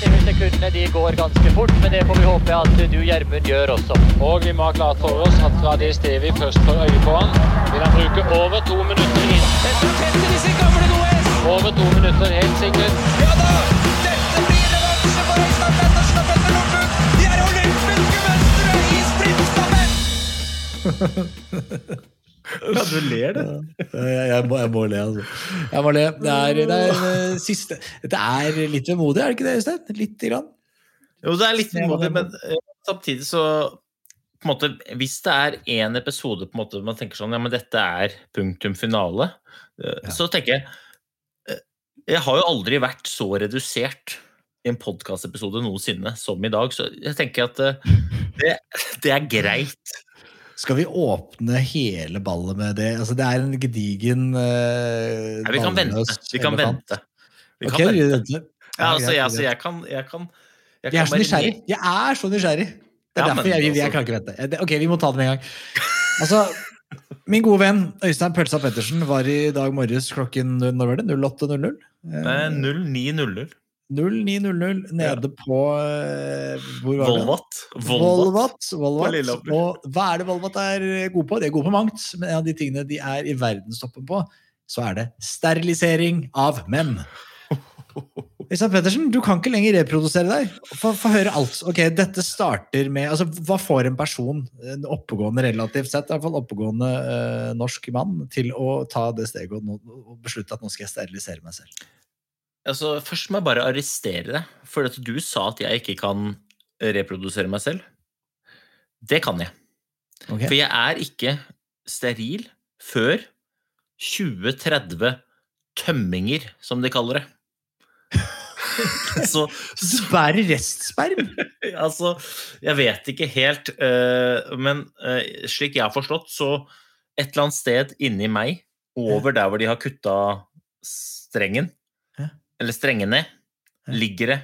Sekundene de går ganske fort, men det får vi håpe at du, Gjermund, gjør også. Og vi må ha klart for oss at fra det stedet vi først får øye på han, vil han bruke over to minutter inn. Over to minutter, helt sikkert. Ja da! Dette blir revansje for Øystein Pettersen og Petter Northug! De er olympiske mestere i sprintstafett! Ja, du ler, du. Jeg, jeg, må, jeg må le, altså. Jeg må le. Det er, det er eh, siste Det er litt vemodig, er det ikke det, Øystein? Lite grann. Jo, det er litt vemodig, men eh, samtidig så på en måte, Hvis det er én episode på en måte man tenker sånn Ja, men dette er punktum finale, eh, så tenker jeg Jeg har jo aldri vært så redusert i en podkastepisode noensinne som i dag, så jeg tenker at det, det er greit. Skal vi åpne hele ballet med det? Altså, det er en gedigen uh, Nei, vi kan vente. Vi kan vente. Vi kan okay, vente. Ja, altså, jeg, altså, jeg kan, jeg kan jeg Jeg er så nysgjerrig. Jeg er så nysgjerrig. Det er Ja, derfor jeg, jeg, altså- kan ikke vente. Ok, vi må ta det med en gang. Altså, min gode venn Øystein Pølsa Pettersen var i dag morges klokken når var det? 08.00? Nei, 0900. 09.00 nede på eh, hvor var det? Volvat. Volvat. Volvat. Og hva er det Volvat er god på? De er gode på mangt, men en av de tingene de er i verdenstoppen på, så er det sterilisering av menn. Øystein Pettersen, du kan ikke lenger reprodusere deg. Få høre alt. Ok, Dette starter med altså, Hva får en person, en oppegående relativt sett, i hvert fall oppegående eh, norsk mann, til å ta det steget og, og beslutte at nå skal jeg sterilisere meg selv? Altså, først må jeg bare arrestere deg, for at du sa at jeg ikke kan reprodusere meg selv. Det kan jeg. Okay. For jeg er ikke steril før 2030 tømminger, som de kaller det. Så, så bærer restsperm! altså, jeg vet ikke helt, Uh, men uh, slik jeg har forstått, så et eller annet sted inni meg, over der hvor de har kutta strengen. Eller strengene, ligger det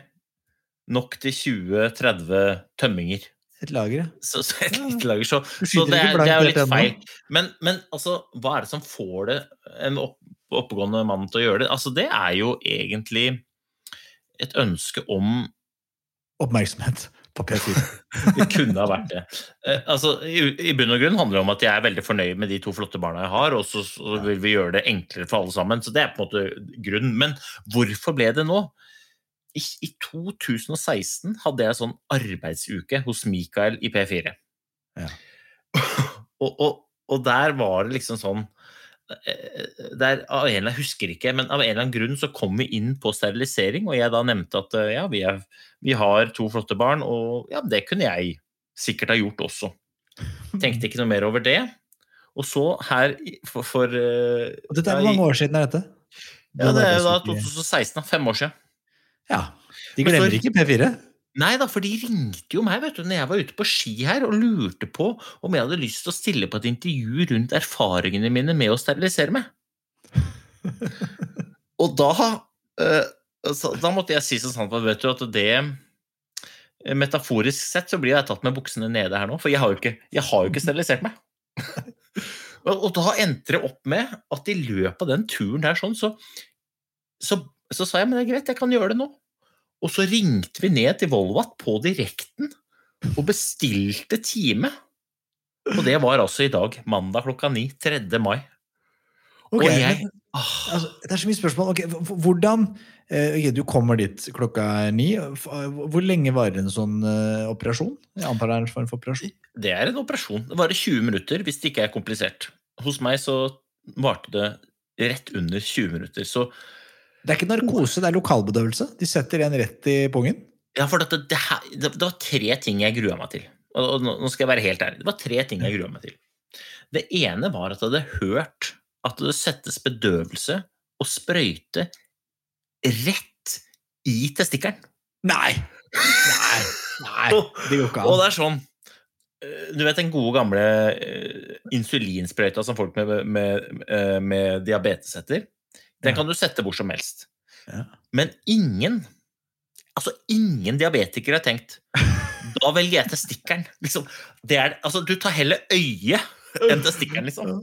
nok til 20-30 tømminger. Et lager. Så, så et lite lager, så, så det, er, det er jo litt feil. Men, men altså, hva er det som får det, en opp, oppegående mann til å gjøre det? Altså, det er jo egentlig et ønske om Oppmerksomhet på P4. Det kunne ha vært det. Eh, altså, i, I bunn og grunn handler det om at jeg er veldig fornøyd med de to flotte barna jeg har, og så, så vil vi gjøre det enklere for alle sammen. Så det er på en måte grunnen. Men hvorfor ble det nå? I, I 2016 hadde jeg sånn arbeidsuke hos Mikael i P4. Ja. og, og, og der var det liksom sånn der, av en eller annen, husker ikke, men av en eller annen grunn så kom vi inn på sterilisering, og jeg da nevnte at eh, ja, vi, er, vi har to flotte barn, og ja, det kunne jeg sikkert ha gjort også. Tenkte ikke noe mer over det. Og så her for, for eh, dette er hvor mange år siden er dette? Ja, det er jo da 2016, fem år siden. Ja. De glemmer så, ikke P4. Nei da, for de ringte jo meg vet du, når jeg var ute på ski her og lurte på om jeg hadde lyst til å stille på et intervju rundt erfaringene mine med å sterilisere meg. Og da eh, så, Da måtte jeg si sånn sant at vet du, at det eh, Metaforisk sett så blir jeg tatt med buksene nede her nå, for jeg har jo ikke, jeg har jo ikke sterilisert meg. og da endte det opp med at i løpet av den turen der sånn, så, så, så sa jeg men det er greit, jeg kan gjøre det nå. Og så ringte vi ned til Volvat på direkten og bestilte time. Og det var altså i dag, mandag klokka ni, 3. mai. Ok, Og jeg- Altså, det er så mye spørsmål. Ok, hvordan okay, ok, Du kommer dit klokka ni. Hvor lenge varer en sånn uh, operasjon? Jeg antar det er en form for operasjon. Det er en operasjon. Det varer 20 minutter hvis det ikke er komplisert. Hos meg så varte det rett under 20 minutter. Så Det er ikke narkose, det er lokalbedøvelse. De setter en rett i pungen. ja, for dette, det, her, det, det var tre ting jeg grua meg til. Og, nå skal jeg være helt ærlig. Det var tre ting jeg grua meg til. Det ene var at jeg hadde hørt at det settes bedøvelse og sprøyte rett i testikkelen. Nei! Nei! Nei! Det går ikke Og det er sånn eh, Du vet den gode, gamle eh, insulinsprøyta som folk med, med, eh, med diabetes setter? Den Ja. kan du sette hvor som helst. Ja. Men ingen Altså, ingen diabetikere har tenkt Da velger jeg testikkelen. Liksom, er, altså, du tar heller øyet enn testikkelen, liksom.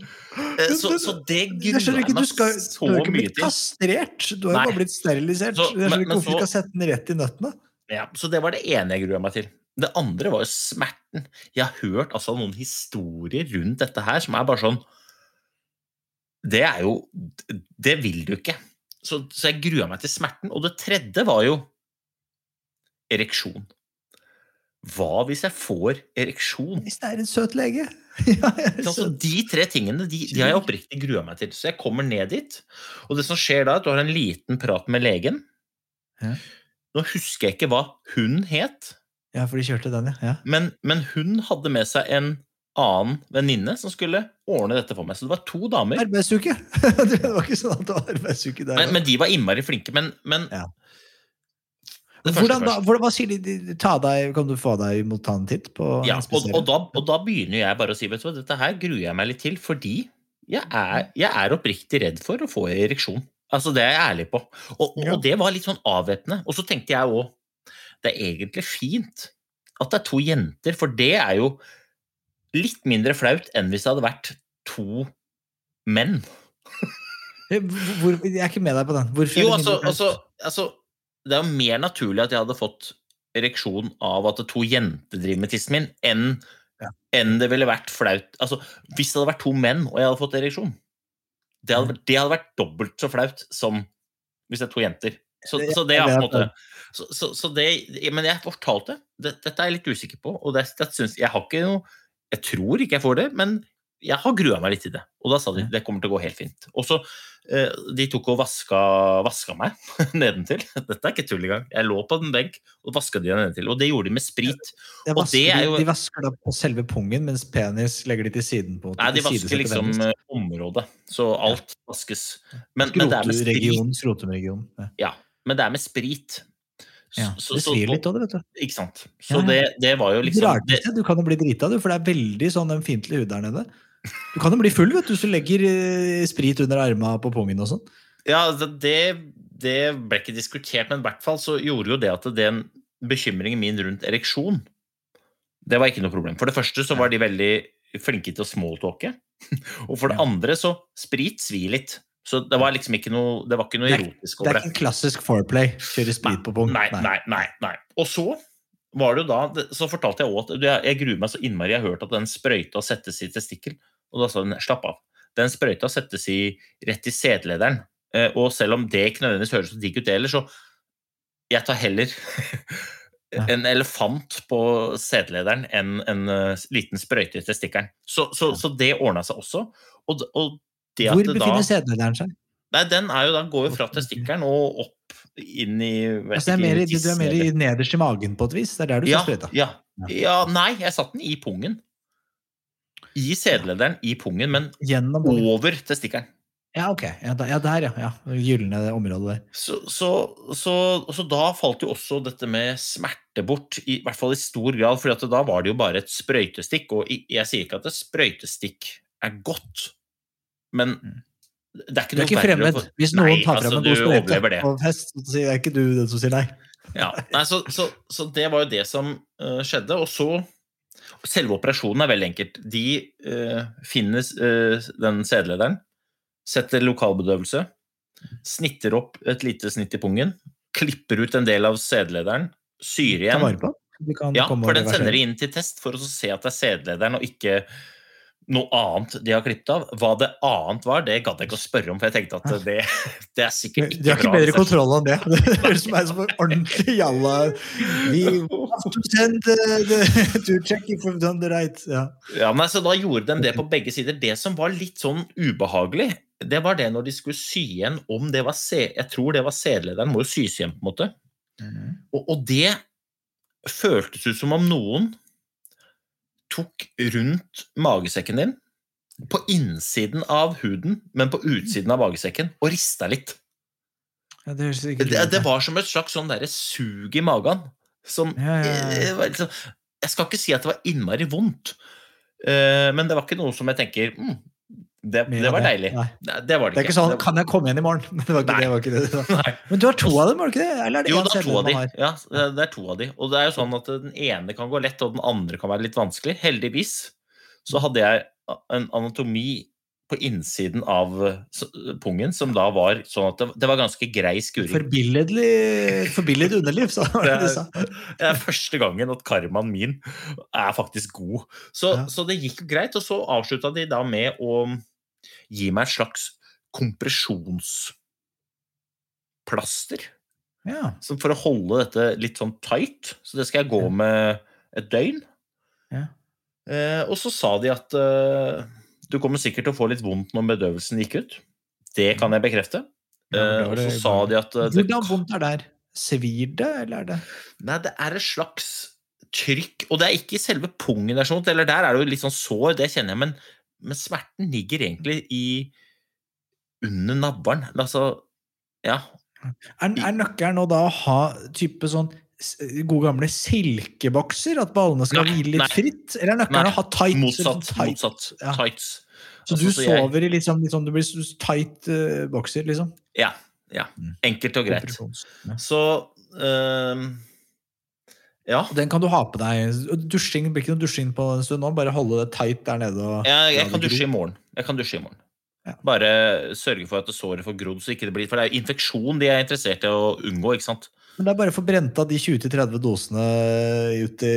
Eh, Så, så det gruer jeg meg så mye til. du har ikke blitt kastrert. Du har jo bare blitt sterilisert. Så- jeg skjønner ikke hvorfor du skal sette den rett i nøttene. Ja, så det var det ene jeg grua meg til. Det andre var jo smerten. Jeg har hørt altså noen historier rundt dette her som er bare sånn Det er jo Det vil du ikke. Så, så jeg grua meg til smerten. Og det tredje var jo ereksjon. Hva hvis jeg får ereksjon? Hvis det er en søt lege. ja, Altså, de tre tingene de, de har jeg oppriktig grua meg til. Så jeg kommer ned dit, og det som skjer da, er at du har en liten prat med legen. Ja. Nå husker jeg ikke hva hun het. ja, for de kjørte den, ja. ja. Men, men hun hadde med seg en annen venninne som skulle ordne dette for meg. Så det var to damer. Arbeidsuke! det var ikke sånn at det var arbeidsuke der. Men, men de var innmari flinke. Men, men Ja. hvordan, da, hvordan, hva sier de? de, deg, kan du få deg mot ta en titt på Ja, og, og, da, og da begynner jeg bare å si vet du hva, dette her gruer jeg meg litt til, fordi jeg er, jeg er oppriktig redd for å få ereksjon. Altså, det er jeg ærlig på. Og, og det var litt sånn avvæpnende. Og så tenkte jeg òg det er egentlig fint at det er to jenter, for det er jo litt mindre flaut enn hvis det hadde vært to menn. Eh, Hvor, jeg er ikke med deg på den. Hvorfor Jo, altså, altså, altså Det er jo mer naturlig at jeg hadde fått ereksjon av at to jenter driver med tissen min, enn Ja. enn det ville vært flaut Altså, Hvis det hadde vært to menn, og jeg hadde fått ereksjon Det hadde, det hadde vært dobbelt så flaut som hvis det er to jenter. Så, så det er på en måte så, så, så det, Men jeg fortalte det. Dette er jeg litt usikker på. og det, det synes, Jeg har ikke noe Jeg tror ikke jeg får det, men jeg har grua meg litt til det. Og da sa de det kommer til å gå helt fint. Og så eh, De tok og vaska, vaska meg nedentil. Dette er ikke tull engang. Jeg lå på en benk og vaska de nedentil. Og det gjorde de med sprit. Og vasker, det er jo- de, vasker da på selve pungen, mens penis legger de til siden. på. Nei, de vasker liksom eh, området. Så alt vaskes. Men, men det er med sprit. Ja. Ja, men det er med sprit. Ja, så- det svir litt òg, vet du. Ikke sant. Så ja. det, det var jo liksom Rart, det, Du kan jo bli drita, du, for det er veldig sånn ømfintlig hud der nede. Du kan jo bli full vet du, hvis du legger eh, sprit under arma på pungen og sånn. Ja, det, det- det ble ikke diskutert, men i hvert fall så gjorde jo det at den bekymringen min rundt ereksjon, det var ikke noe problem. For det første så var de veldig flinke til å smalltalke. Og for det andre så sprit svir litt. Så det var liksom ikke noe, det var ikke noe erotisk over det. Det er ikke en klassisk foreplay. Kjøre sprit på pung. Nei, nei, nei, nei. Og så var det jo da, så fortalte jeg også at jeg, gruer meg så innmari. Jeg har hørt at den sprøyta settes i testikkel. Og da sa hun slapp av. Den sprøyta settes i rett i sædlederen. Eh, Og selv om det ikke nødvendigvis høres så digg ut det heller, så jeg tar heller en elefant på sædlederen enn en eh, liten sprøyte i testikkelen. Så, så, så det ordna seg også. Og, og Hvor da befinner sædlederen seg? Nei, den er jo den går jo fra testikkelen og opp inn i Altså, det er mer, i i- du er mer i nederst i magen på et vis. Det er der du ja, sprøyta. ja, ja, nei, jeg satte den i pungen. I sædlederen, i pungen, men Gjennom over testikkelen. Ja, ok. Ja, der, ja, ja. ja. Gylne området der. Så, så, så, så da falt jo også dette med smerte bort, i, hvert fall i stor grad, for da var det jo bare et sprøytestikk. Og jeg sier ikke at et sprøytestikk er godt, men det er ikke det er ikke å fremmed. få- Hvis noen Nei, tar altså, en god sprøyte på fest, så er ikke du den som sier nei. Ja, nei, så, så, så det var jo det som uh, skjedde. Og så Selve operasjonen er veldig enkelt. De uh, finner uh, den sædlederen, setter lokalbedøvelse, snitter opp et lite snitt i pungen, klipper ut en del av sædlederen, syr igjen. Ja, for den sender de inn til test for å se at det er sædlederen og ikke noe annet de har klippet av. Hva det annet var, det gadd jeg ikke å spørre om, for jeg tenkte at det, det er sikkert ikke bra. De har ikke bra. bedre kontroll enn det. Det høres ut som en ordentlig jalla. Vi have to send the, to check if we've done the right. Ja. Ja, men altså, Da gjorde de det på begge sider. Det som var litt sånn ubehagelig, det var det når de skulle sy igjen om det var se Jeg tror det var sedelederen, må jo sys igjen, på en måte. Og, og det føltes ut som om noen tok rundt magesekken din, på innsiden av huden, men på utsiden av magesekken, og rista litt. Ja, det, Det, det var som et slags sånn derre sug i magen. Som Ja, ja, eh, liksom, Jeg skal ikke si at det var innmari vondt, eh, men det var ikke noe som jeg tenker mm, det, det var deilig. Nei. Nei, det var Det det er ikke sånn Det var- 'kan jeg komme igjen i morgen'? Det var ikke det. Var ikke det. Men du har to av dem, var det ikke det? Eller er det Jo, det er to av de. Ja, det er to av de. Og det er jo sånn at den ene kan gå lett, og den andre kan være litt vanskelig. Heldigvis så hadde jeg en anatomi på innsiden av pungen som da var sånn at det, det var ganske grei skuring. Forbilledlig forbilledlig underliv, sa var det du sa. Det er første gangen at karmaen min er faktisk god. Så, Ja. så det gikk greit. Og så avslutta de da med å gi meg et slags kompresjonsplaster. Ja. Så for å holde dette litt sånn tight. Så det skal jeg gå med et døgn. Ja. Eh, og så sa de at eh, du kommer sikkert til å få litt vondt når bedøvelsen gikk ut. Det kan jeg bekrefte. Eh, og så sa de at eh, Hvordan vondt er det der? Svir det, eller er det Nei, det er et slags trykk, og det er ikke i selve pungen, er eller der er det jo litt sånn sår, det kjenner jeg, men, men smerten ligger egentlig i under navlen. Altså, ja. Er, er nøkkelen nå da å ha type sånn s- gode gamle silkebokser? At ballene skal Nei, hvile litt nei. fritt? Eller er nøkkelen Nei, å ha tights? Motsatt. sånn tight? motsatt. Ja. Tights. Så du Altså, så jeg- sover i liksom, liksom du blir tight uh, bokser, liksom? Ja. ja. Mm. Enkelt og greit. Så øhm, Ja. Den kan du ha på deg. Dusjing blir ikke noe dusjing på en stund nå. Bare holde det tight der nede. Og, Jeg, kan dusje i morgen. Jeg kan dusje i morgen. Ja. Bare sørge for at det såret får grodd, så ikke det blir For det er jo infeksjon de er interessert i å unngå, ikke sant? Men det er bare å få brent av de 20-30 dosene ut i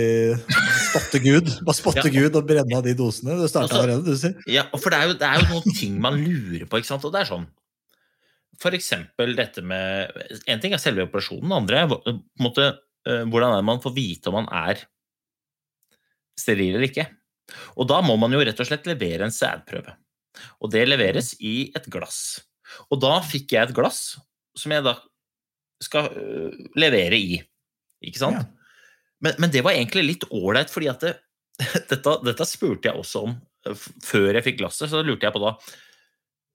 Spotte Gud. Bare spotte Ja. Gud og brenne av de dosene. Det starta Altså- allerede, du sier. Ja, for det er, jo, det er jo noen ting man lurer på, ikke sant? Og det er sånn For eksempel dette med En ting er selve operasjonen, andre er på en måte, hvordan er det man får vite om man er steril eller ikke. Og da må man jo rett og slett levere en sædprøve. Og det leveres i et glass. Og da fikk jeg et glass som jeg da skal øh, levere i. Ikke sant? Ja. Men, men det var egentlig litt ålreit, fordi at det, dette, dette spurte jeg også om øh, før jeg fikk glasset. Så lurte jeg på da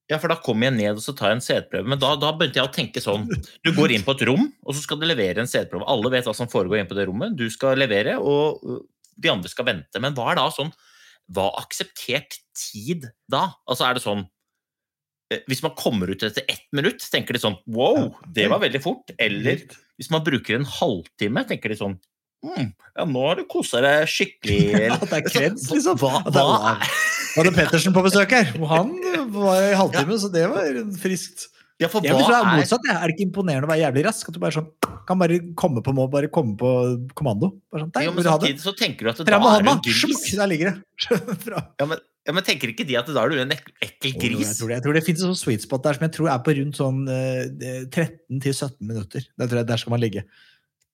Ja, for da kommer jeg ned og så tar jeg en sædprøve. Men da, da begynte jeg å tenke sånn Du går inn på et rom, og så skal du levere en sædprøve. Alle vet hva som foregår inne på det rommet. Du skal levere, og øh, de andre skal vente. Men hva er da sånn Hva er akseptert tid da? Altså er det sånn eh, hvis man kommer ut etter ett minutt, tenker de sånn Wow, det var veldig fort. Eller hvis man bruker en halvtime, tenker de sånn mm, Ja, nå har du kosa deg skikkelig. At det er kreds, liksom. Hva, det hva hadde Pettersen på besøk her, han var i halvtime, så det var friskt. Ja, for Jeg hva er er motsatt. Ja. Er det ikke imponerende å være jævlig rask? At du bare sånn, kan bare komme på, må bare komme på kommando? Bare sånn, der, jo, men du ha det? samtidig så tenker du at da er du en gris. Der ligger det. Fra- Ja, men, ja, men tenker ikke de at da er du en ek ekkel Jeg gris? tror det, jeg tror det finnes en sånn sweet spot der som jeg tror er på rundt sånn eh, 13 til 17 minutter. Der, tror jeg, der skal man ligge.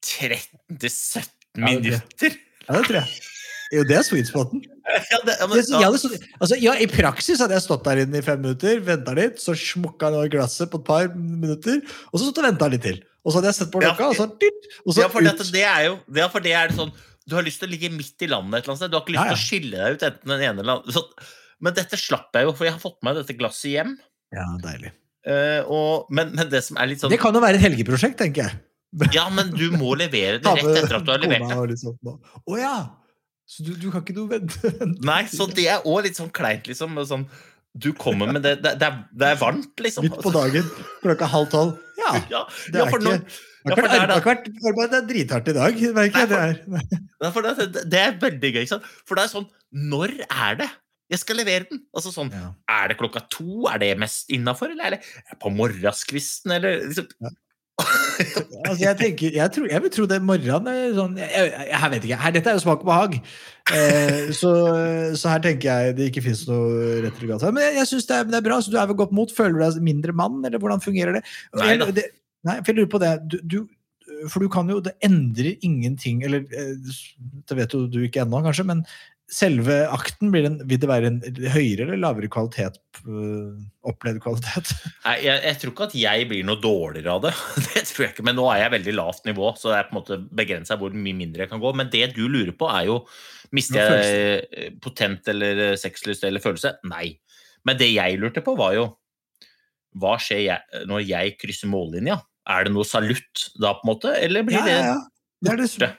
13 til 17 Ja, minutter? Ja, det tror jeg. Jo, det er sweet spoten. Ja, det, ja, men, Jeg, jeg stått, altså, ja, I praksis hadde jeg stått der inne i fem minutter, venta litt, så smukka han noe glasset på et par minutter, og så stått og venta litt til. Og så hadde jeg sett på Ja, klokka, og så, og så ja, for dette, det er jo ja, for det er sånn Du har lyst til å ligge midt i landet et eller annet sted. Du har ikke lyst Ja, ja. til å skille deg ut enten den ene eller andre. Så, men dette slapp jeg jo, for jeg har fått med meg dette glasset hjem. Ja, deilig. Uh, og, men, men det som er litt sånn Det kan jo være et helgeprosjekt, tenker jeg. Ja, men du må levere det rett etter at du har levert det. litt sånt ja! Så du, du kan ikke noe vente? Nei, så det er òg litt sånn kleint, liksom. Sånn, du kommer med det Det, det, er, det er varmt, liksom. Midt på dagen, klokka halv tolv. Ja, Ja, det ja, er for ikke det har for vært det arbeid- er drithardt i dag, merker jeg. Det er. Det, det, det er veldig gøy. ikke sant? For det er sånn Når er det jeg skal levere den? Altså sånn, Ja. Er det klokka to? Er det mest innafor? Eller er det på morgenskvisten? Eller liksom, Ja. Altså, jeg, tenker, jeg, tror, jeg vil tro det morgenen er sånn Jeg, jeg, vet ikke. Her, dette er jo smak og behag. Eh, så, så her tenker jeg det ikke fins noe rett eller galt. Men jeg, jeg synes det det er bra. Så du er ved godt mot. Føler du deg mindre mann, eller hvordan fungerer det? Nei det nei, for jeg lurer på det. Du, du, for du kan jo Det endrer ingenting, eller eh, det vet jo du ikke ennå, kanskje, men selve akten, blir den, vil det være en høyere eller lavere kvalitet? eh, Opplevd kvalitet? Nei, jeg, jeg tror ikke at jeg blir noe dårligere av det. Det tror jeg ikke, Men nå er jeg veldig lavt nivå, så det er på en måte begrensa hvor mye mindre jeg kan gå. Men det du lurer på, er jo Mister jeg eh, potent eller eh, sexlyst eller følelse? Nei. Men det jeg lurte på, var jo Hva skjer jeg, når jeg krysser mållinja? Er det noe salutt da, på en måte? Eller blir Ja, ja, ja. Det er det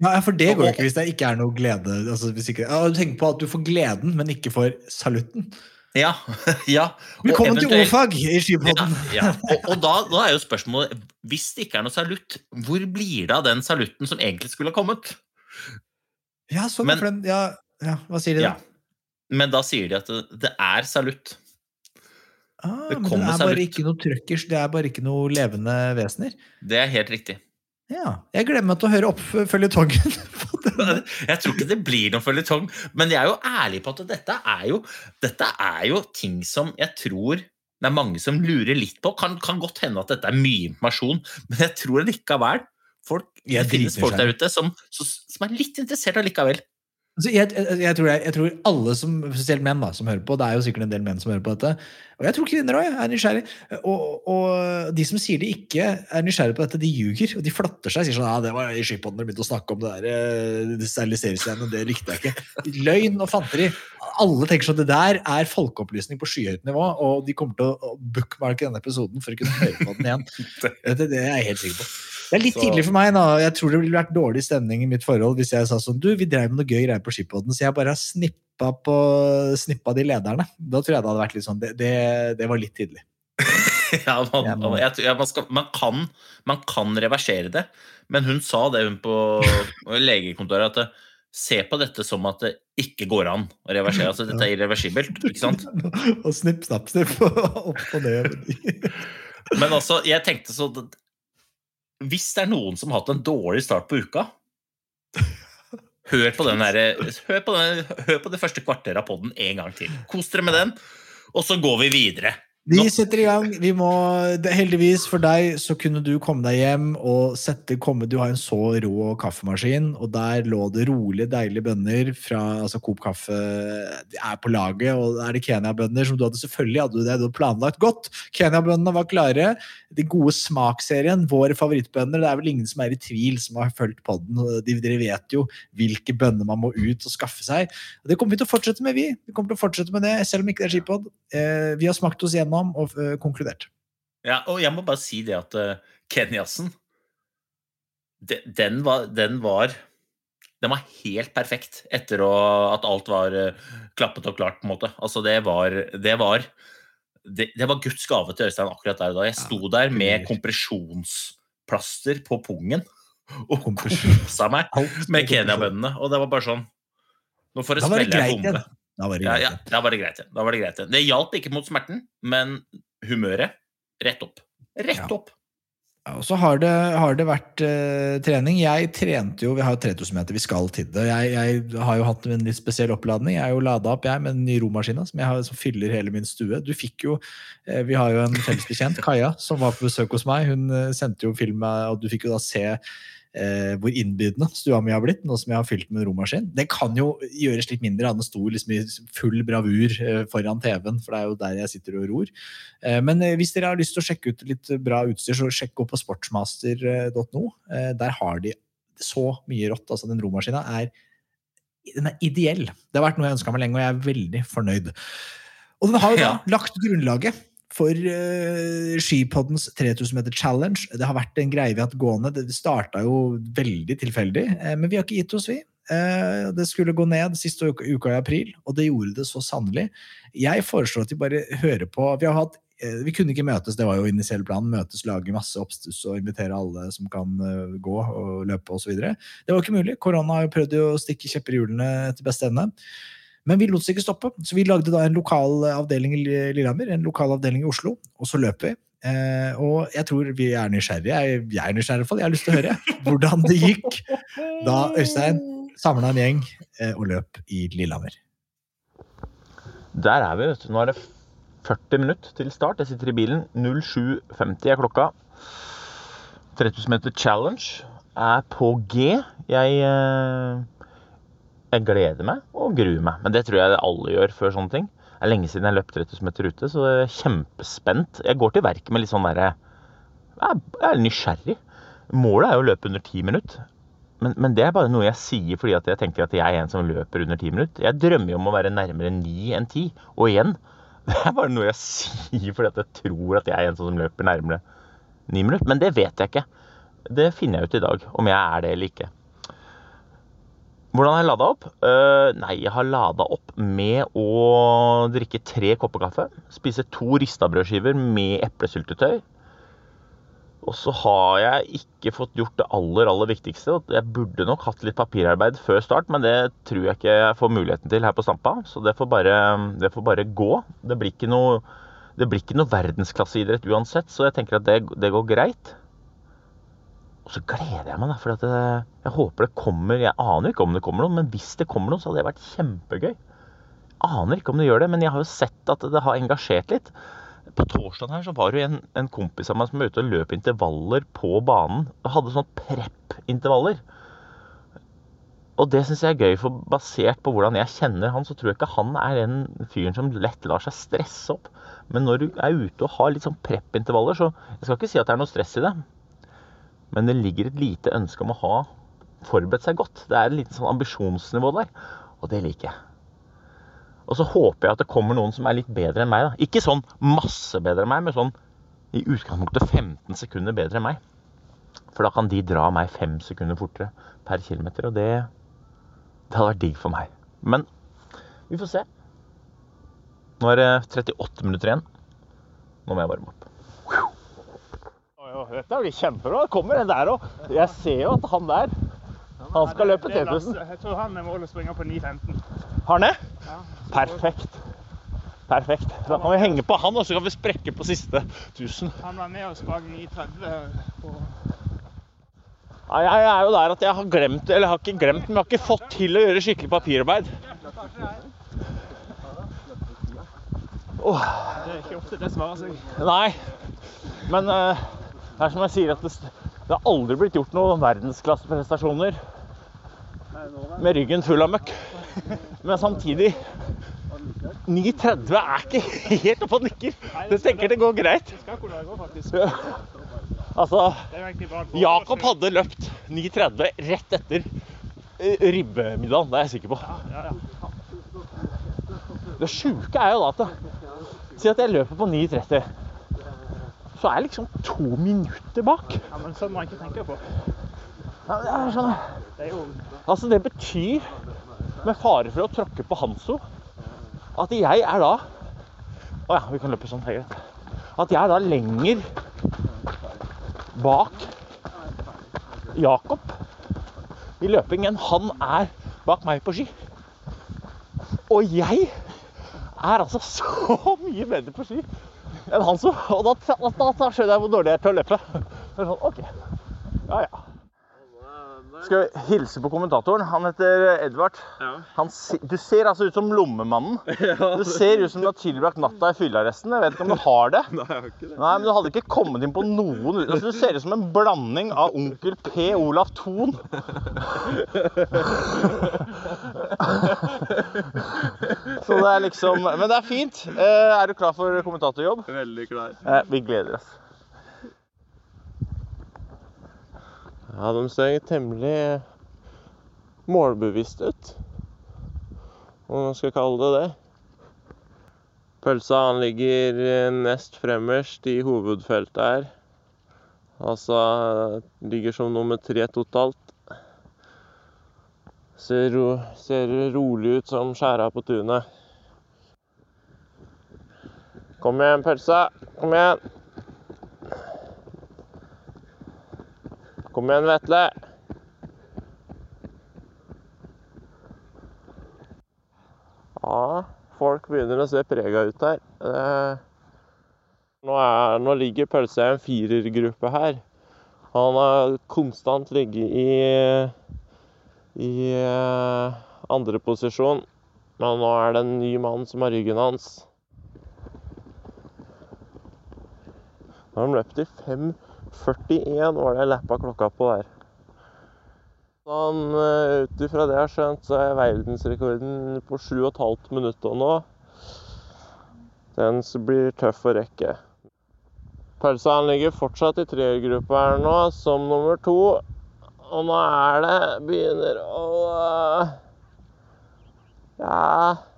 Ja, for det går jo ikke hvis det ikke er noe glede. Altså, hvis ikke, ja, du tenker på at du får gleden, men ikke får salutten. Ja. ja. Velkommen til ordfag i Ja, Skipodden! ja. Og, og da, da er jo spørsmålet Hvis det ikke er noe salutt, hvor blir det av den salutten som egentlig skulle ha kommet? Ja, sånn, Men- den, ja, ja, hva sier de da? Ja. Men da sier de at det, det er salutt. Ah, Det men det er bare salutt. ikke noe trøkkers, det er bare ikke noe levende vesener. Det er helt riktig. Ja, Jeg gleder meg til å høre oppfølgetongen. Jeg tror ikke det blir noen føljetong, men jeg er jo ærlig på at dette er jo, dette er jo ting som jeg tror det er mange som lurer litt på. Kan, kan godt hende at dette er mye informasjon, men jeg tror likevel folk, det finnes folk der ute som, som, som er litt interessert allikevel. Altså, jeg, jeg, jeg, tror jeg, tror alle, som, spesielt menn, da, som hører på Det er jo sikkert en del menn som hører på dette. Og jeg tror kvinner òg er nysgjerrig. Og, og de som sier de ikke er nysgjerrige på dette, de ljuger. Og de flatter seg. Sier sånn ja, det var i skipodden dere begynte å snakke om det der eh, det steriliseringsgreiene, det likte jeg ikke. Løgn og fanteri. Alle tenker sånn det der er folkeopplysning på skyhøyt nivå, og de kommer til å bookmarke denne episoden for å kunne høre på den igjen. Det, det er jeg helt sikker på. Det er litt Så- tidlig for meg. da. Jeg tror det ville vært dårlig stemning i mitt forhold hvis jeg sa sånn Du, vi drev med noe gøy greier på skipodden, så jeg bare har snippa, på, snippa de lederne. Da tror jeg det hadde vært litt sånn Det, det, det var litt tidlig. Ja, man, Jeg jeg, man, skal, man, kan, man kan reversere det, men hun sa det hun på legekontoret, at det, se på dette som at det ikke går an å reversere. Altså dette er irreversibelt, ikke sant? og snipp, snapp, snipp. Opp og ned. Men altså, jeg tenkte så Hvis det er noen som har hatt en dårlig start på uka Hør på der, hør på, den, hør på det første kvarteret av podden en gang til. Kos dere med den, og så går vi videre. Vi setter i gang. Vi må, heldigvis for deg så kunne du komme deg hjem og sette komme, Du har en så rå kaffemaskin, og der lå det rolige, deilige bønner fra altså Coop Kaffe er på laget. Og er det Kenya-bønner som du hadde selvfølgelig hadde du det, du hadde planlagt godt. Kenya-bønnene var klare. De gode smaksserien, våre favorittbønner. Det er vel ingen som er i tvil, som har fulgt podden. De, dere vet jo hvilke bønner man må ut og skaffe seg. Det kommer vi til å fortsette med, vi. Vi kommer til å fortsette med det, selv om ikke det er skipod. Eh, vi har smakt oss gjennom og uh, konkludert. Ja, og jeg må bare si det at uh, Kenyassen de- den var, den var Den var helt perfekt etter å, at alt var uh, klappet og klart, på en måte. Altså, det var Det var, det, det var Guds gave til Øystein akkurat der og da. Jeg sto der med kompresjonsplaster på pungen og kosa meg med Kenya-bønnene. Og det var bare sånn Nå får du smelle en bombe. Da var det greit ja, ja, da var det greit. Da var det greit. Det hjalp ikke mot smerten, men humøret rett opp. Rett Ja. opp. Ja, Og så har det, har det vært uh, trening. Jeg trente jo, Vi har jo 3000 meter, vi skal til det. Jeg, jeg har jo hatt en litt spesiell oppladning. Jeg er jo lada opp jeg med den nye romaskina som, har- som fyller hele min stue. Du fikk jo, uh, Vi har jo en felles bekjent, Kaja, som var på besøk hos meg. Hun uh, sendte jo film, og du fikk jo da se eh, hvor innbydende stua mi har blitt, nå som jeg har fylt med romaskin. Det kan jo gjøres litt mindre. Den sto liksom i full bravur eh, foran TV-en, for det er jo der jeg sitter og ror. Eh, Men eh, hvis dere har lyst til å sjekke ut litt bra utstyr, så sjekk opp på sportsmaster.no. Eh, Der har de så mye rått. Altså, den romaskina er, den er ideell. Det har vært noe jeg ønska meg lenge, og jeg er veldig fornøyd. Og den har jo da Ja. lagt grunnlaget for uh, Skipoddens 3000 meter challenge. Det har vært en greie vi har hatt gående. Det starta jo veldig tilfeldig, eh, men vi har ikke gitt oss, vi. Eh, Det skulle gå ned siste uka, uka i april, og det gjorde det så sannelig. Jeg foreslår at vi bare hører på Vi har hatt eh, vi kunne ikke møtes, det var jo initiell plan. Møtes, lage masse oppstuss og invitere alle som kan eh, gå og løpe osv. Det var ikke mulig. Korona har jo prøvd å stikke kjepper i hjulene til beste ende. Men vi lot oss ikke stoppe, så vi lagde da en lokal avdeling i Lillehammer, en lokal avdeling i Oslo, og så løp vi. Eh, og jeg tror vi er nysgjerrige. Jeg, jeg er nysgjerrig i hvert fall. Jeg har lyst til å høre hvordan det gikk da Øystein samla en gjeng eh, og løp i Lillehammer. Der er vi, vet du. Nå er det 40 minutter til start. Jeg sitter i bilen. 07.50 er klokka. 3000 meter challenge er på G. Jeg, eh, jeg gleder meg og gruer meg. Men det tror jeg alle gjør før sånne ting. Det er lenge siden jeg løp 3000 meter ute, så jeg er kjempespent. Jeg går til verket med litt sånn derre Jeg er nysgjerrig. Målet er jo å løpe under ti minutter. Men, men det er bare noe jeg sier fordi jeg tenker at jeg er en som løper under ti minutter. Jeg drømmer jo om å være nærmere ni enn ti. Og igjen, det er bare noe jeg sier fordi jeg tror at jeg er en som løper nærmere ni minutter. Men det vet jeg ikke. Det finner jeg ut i dag, om jeg er det eller ikke. Hvordan har jeg lada opp? Uh, nei, jeg har lada opp med å drikke tre kopper kaffe. Spise to rista brødskiver med eplesyltetøy. Og så har jeg ikke fått gjort det aller, aller viktigste. Jeg burde nok hatt litt papirarbeid før start, men det tror jeg ikke jeg får muligheten til her på Stampa. Så det får bare, det får bare gå. Det blir ikke noe, noe verdensklasseidrett uansett, så jeg tenker at det, det går greit. Og så gleder jeg meg, da, for det, jeg håper det kommer Jeg aner ikke om det kommer noen, men hvis det kommer noen, så hadde det vært kjempegøy. Aner ikke om det gjør det, men jeg har jo sett at det har engasjert litt. På torsdagen her så var det en, en kompis av meg som var ute og løp intervaller på banen. Og hadde sånn prep-intervaller. Og det syns jeg er gøy, for basert på hvordan jeg kjenner han, så tror jeg ikke han er den fyren som lett lar seg stresse opp. Men når du er ute og har litt sånn prep-intervaller, så Jeg skal ikke si at det er noe stress i det. Men det ligger et lite ønske om å ha forberedt seg godt. Det er et lite sånn ambisjonsnivå der, og det liker jeg. Og så håper jeg at det kommer noen som er litt bedre enn meg. da. Ikke sånn masse bedre enn meg, men sånn i utgangspunktet 15 sekunder bedre enn meg. For da kan de dra meg fem sekunder fortere per kilometer, og det, det hadde vært digg for meg. Men vi får se. Nå er det 38 minutter igjen. Nå må jeg varme opp. Dette blir kjempebra. Kommer en der òg. Jeg ser jo at han der Han skal løpe 3000. Jeg tror han er målet å springe på 9.15. Har han det? Perfekt. Perfekt. Da kan vi henge på han, og så kan vi sprekke på siste 1000. Han var med og sprang 9.30 på Jeg er jo der at jeg har glemt, eller jeg har ikke glemt, men jeg har ikke fått til å gjøre skikkelig papirarbeid. Oh. Det er ikke ofte det svarer seg. nei, men eh, det er som jeg sier, at det, det har aldri blitt gjort noen verdensklasseprestasjoner med ryggen full av møkk. Men samtidig 9.30 er ikke helt oppe og nikker. Du tenker det går greit. Ja. Altså, Jakob hadde løpt 9.30 rett etter eh, ribbemiddagen, det er jeg sikker på. Det sjuke er jo da at Si at jeg løper på 9.30. Så er jeg liksom to minutter bak. ja, men sånn må man ikke tenke på. Ja, det er sånn, Det er jo altså det betyr, med fare for å tråkke på Hanso, at jeg er da Å ja, vi kan løpe sånn. greit. At jeg er da lenger bak Jakob i løping enn han er bak meg på ski. Og jeg er altså så mye bedre på ski enn han som. Og da, da, da skjønner jeg hvor dårlig jeg er til å løpe. Så er sånn, ok. Ja, ja. Skal vi hilse på kommentatoren? Han heter Edvard. Han, du ser altså ut som lommemannen. Du ser ut som du har tilbrakt natta i fyllearresten. Jeg vet ikke om du har det. Nei, jeg har ikke det. Nei, men du hadde ikke kommet inn på noen altså, Du ser ut som en blanding av onkel P. Olaf Thon. Så det er liksom Men det er fint. Eh, Er du klar for kommentatorjobb? Veldig klar. Eh, Vi gleder oss. Ja, de ser temmelig målbevisste ut. Om man skal kalle det det. Pølsa han ligger nest fremmerst i hovedfeltet her. Altså ligger som nummer tre totalt. Ser, ro, ser rolig ut som skjæra på tunet. Kom igjen, pølsa. Kom igjen. Kom igjen, Vetle. Ja, folk begynner å se prega ut her. Eh, Nå, er, nå ligger pølsa i en firergruppe her. Han har konstant ligget i, i eh, andre posisjon. Men nå er det en ny mann som har ryggen hans. Nå har han løpt i 5.41, var det jeg lappa klokka på der. Sånn, eh, Ut ifra det jeg har skjønt, så er verdensrekorden på 7,5 minutter nå. Den blir tøff å rekke. Pølsa ligger fortsatt i treergruppa her nå, som nummer to. Og nå er det Begynner å eh, Ja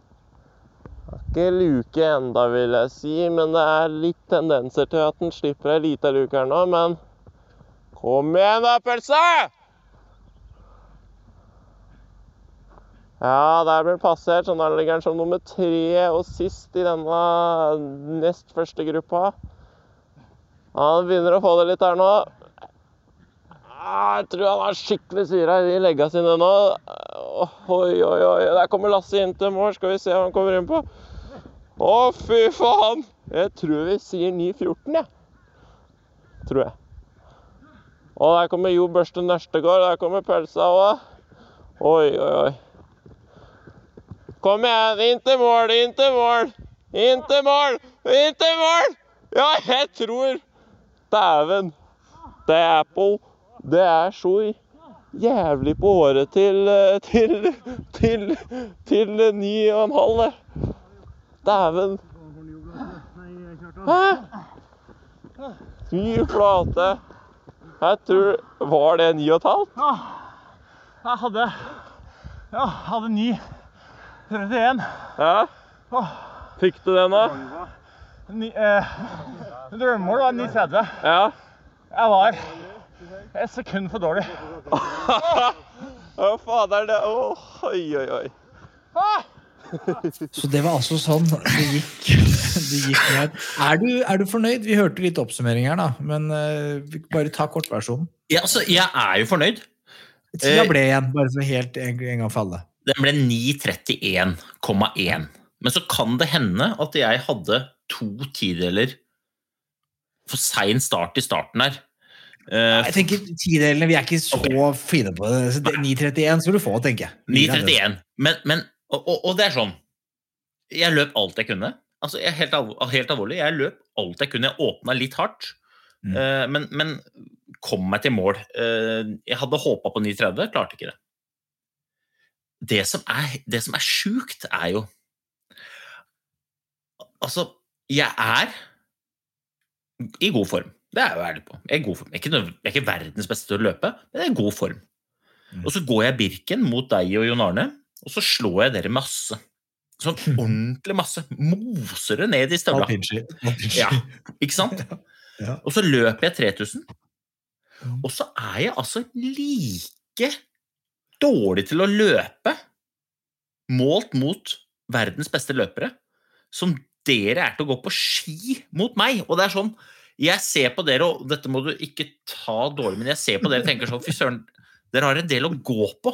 Ikke luke enda, vil jeg si, men det er litt tendenser til at den slipper ei lita luke her nå. Men kom igjen da, pølse! Ja, der blir den passert, så da ligger den som nummer tre og sist i denne nest første gruppa. Han begynner å få det litt her nå. Jeg tror han har skikkelig syre i legga sine nå. Oi, oi, oi. Der kommer Lasse inn til mål. Skal vi se hva han kommer inn på. Å, fy faen! Jeg tror vi sier 9.14, jeg. Ja. Tror jeg. Og der kommer Jo Børste Nørstegård. Der kommer pølsa òg. Oi, oi, oi. Kom igjen, inn til mål, inn til mål! Inn til mål! Inn til mål! Ja, jeg tror Dæven. Det er Apple. Det er så jævlig på håret til eh, til til til ni og en halv, det. Dæven. Hæ? Fy flate. Jeg tror Var det ni og et halvt? Jeg hadde Ja, hadde ni 31. Ja? Fikk du den, da? Ni, eh, Drømmemål var 9,30. Ja? Jeg var et sekund for dårlig. Å, fader, det Oi, oi, oi. Så det var altså sånn det gikk. Det gikk. Er du, er du fornøyd? Vi hørte litt oppsummering her, da. Men uh, bare ta kortversjonen. Ja, altså, jeg er jo fornøyd. Tida Eh, ble igjen, bare for helt en, en gang for alle. Den ble 9.31,1. Men så kan det hende at jeg hadde to tideler for sein start i starten her. Uh, Jeg tenker Tidelene, vi er ikke så fine på det- 9.31 skal du få, tenker jeg. 9.31. Men, men og, og, og det er sånn Jeg løp alt jeg kunne. Altså, jeg, helt, alvor, helt alvorlig, jeg løp alt jeg kunne. Jeg åpna litt hardt, Mm. uh, men, men kom meg til mål. Uh, jeg hadde håpa på 9.30, klarte ikke det. Det som er, det som er sjukt, er jo Altså, jeg er i god form. Det er jeg jo ærlig på. Jeg er, god form. Jeg, er ikke, jeg er ikke verdens beste til å løpe, men jeg er i god form. Og så går jeg Birken mot deg og Jon Arne, og så slår jeg dere masse. Sånn ordentlig masse. Moser det ned i støvla. Ja, ikke sant? Og så løper jeg 3000, og så er jeg altså like dårlig til å løpe målt mot verdens beste løpere som dere er til å gå på ski mot meg. Og det er sånn Jeg ser på dere, og dette må du ikke ta dårlig, men jeg ser på dere og tenker sånn Fy søren, dere har en del å gå på.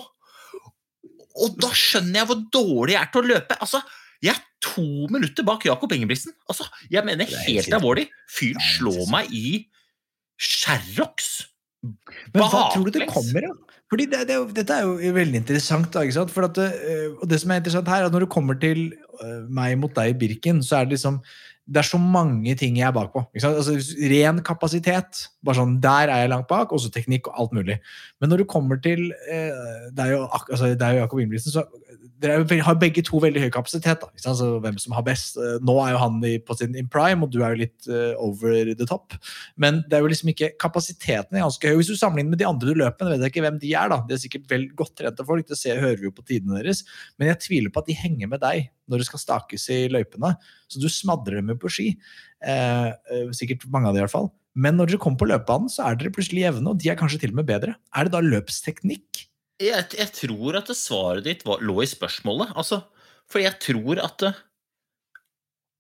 Og da skjønner jeg hvor dårlig jeg er til å løpe. Altså, jeg er to minutter bak Jakob Ingebrigtsen. Altså, jeg mener er helt alvorlig. Fyren slår meg i Sherrox. Men hva tror du det kommer av? Fordi det, det, dette er jo veldig interessant. Da, ikke sant? For at det, øh, og det som er interessant her, er at når det kommer til øh, meg mot deg i Birken, så er det liksom det er så mange ting jeg er bak på. Ikke sant? Altså, ren kapasitet. bare sånn, Der er jeg langt bak. Også teknikk og alt mulig. Men når du kommer til eh, jo, ak- altså, er jo Jakob Ingebrigtsen, så dere er har begge to veldig høy kapasitet. da, altså, Hvem som har best. Eh, Nå er jo han på sin in prime, og du er jo litt uh, over the top. Men det er jo liksom ikke kapasiteten er ganske høy. Hvis du sammenligner med de andre du løper med, vet jeg ikke hvem de er. da. De er sikkert vel godt trente folk, det ser, hører vi jo på tidene deres. Men jeg tviler på at de henger med deg når det skal stakes i løypene. Så du smadrer dem jo på ski. Eh, eh, sikkert mange av de i hvert fall. Men når dere kommer på løpebanen, så er dere plutselig jevne, og de er kanskje til og med bedre. Er det da løpsteknikk? Jeg, jeg tror at svaret ditt var, lå i spørsmålet. Altså, for jeg tror at eh,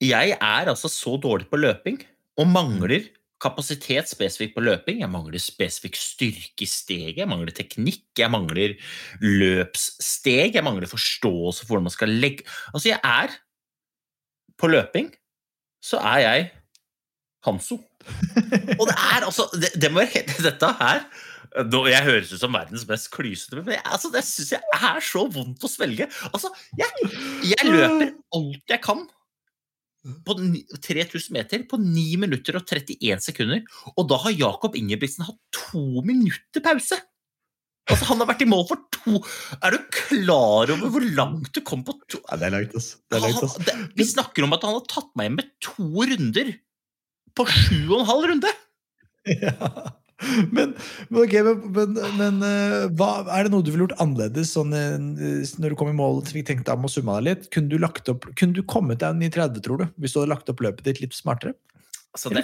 jeg er altså så dårlig på løping og mangler kapasitet spesifikt på løping. Jeg mangler spesifikk styrke i steget, jeg mangler teknikk, jeg mangler løpssteg, jeg mangler forståelse for hvordan man skal legge Altså, jeg er På løping så er jeg Hanso. Og det er altså Det, det må Dette her Jeg høres ut som verdens mest klysete, men jeg, altså, det syns jeg er så vondt å svelge. Altså, jeg, jeg løper alt jeg kan på 3000 meter på 9 minutter og 31 sekunder. Og da har Jakob Ingebrigtsen hatt to minutter pause! Altså, Han har vært i mål for to Er du klar over hvor langt du kom på to Ja, det er langt, ass. Det er langt, ass. Han- Vi snakker om at han har tatt meg inn med to runder på sju og en halv runde! Men, men, okay, men, men, men eh, hva, er det noe du ville gjort annerledes sånn, eh, når du kom i mål fikk tenkt deg om å summe deg litt? Kunne du, lagt opp, kunne du kommet deg en i 30, tror du? Hvis du hadde lagt opp løpet ditt litt smartere? Altså, det,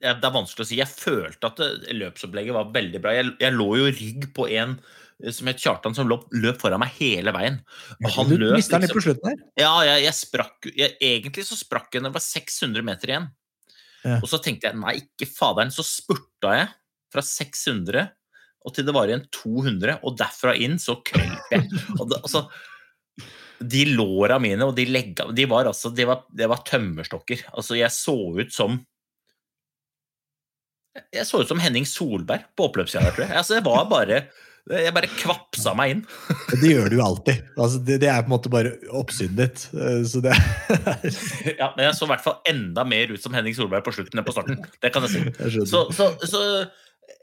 det, er vanskelig å si. Jeg følte at løpsopplegget var veldig bra. Jeg, jeg lå jo rygg på en eh, som het Kjartan, som løp, løp foran meg hele veien. Og han du løp mista den litt liksom- på slutten her. Ja, jeg, jeg sprakk jeg, Egentlig så sprakk jeg når det var 600 meter igjen. Og så tenkte jeg nei, ikke faderen. Så spurta jeg fra 600 og til det var igjen 200, og derfra inn så krøp jeg. Det, altså, de låra mine og de legga de var altså, det var, det var tømmerstokker. Altså, jeg så ut som Jeg så ut som Henning Solberg på oppløpssida, tror jeg. Altså, jeg var bare Jeg bare kvapsa meg inn. Det gjør du jo alltid. Altså, det, det er på en måte bare oppsynet ditt. eh, Så det Ja, men jeg så i hvert fall enda mer ut som Henning Solberg på slutten enn på starten. Det kan jeg si. Så, så, så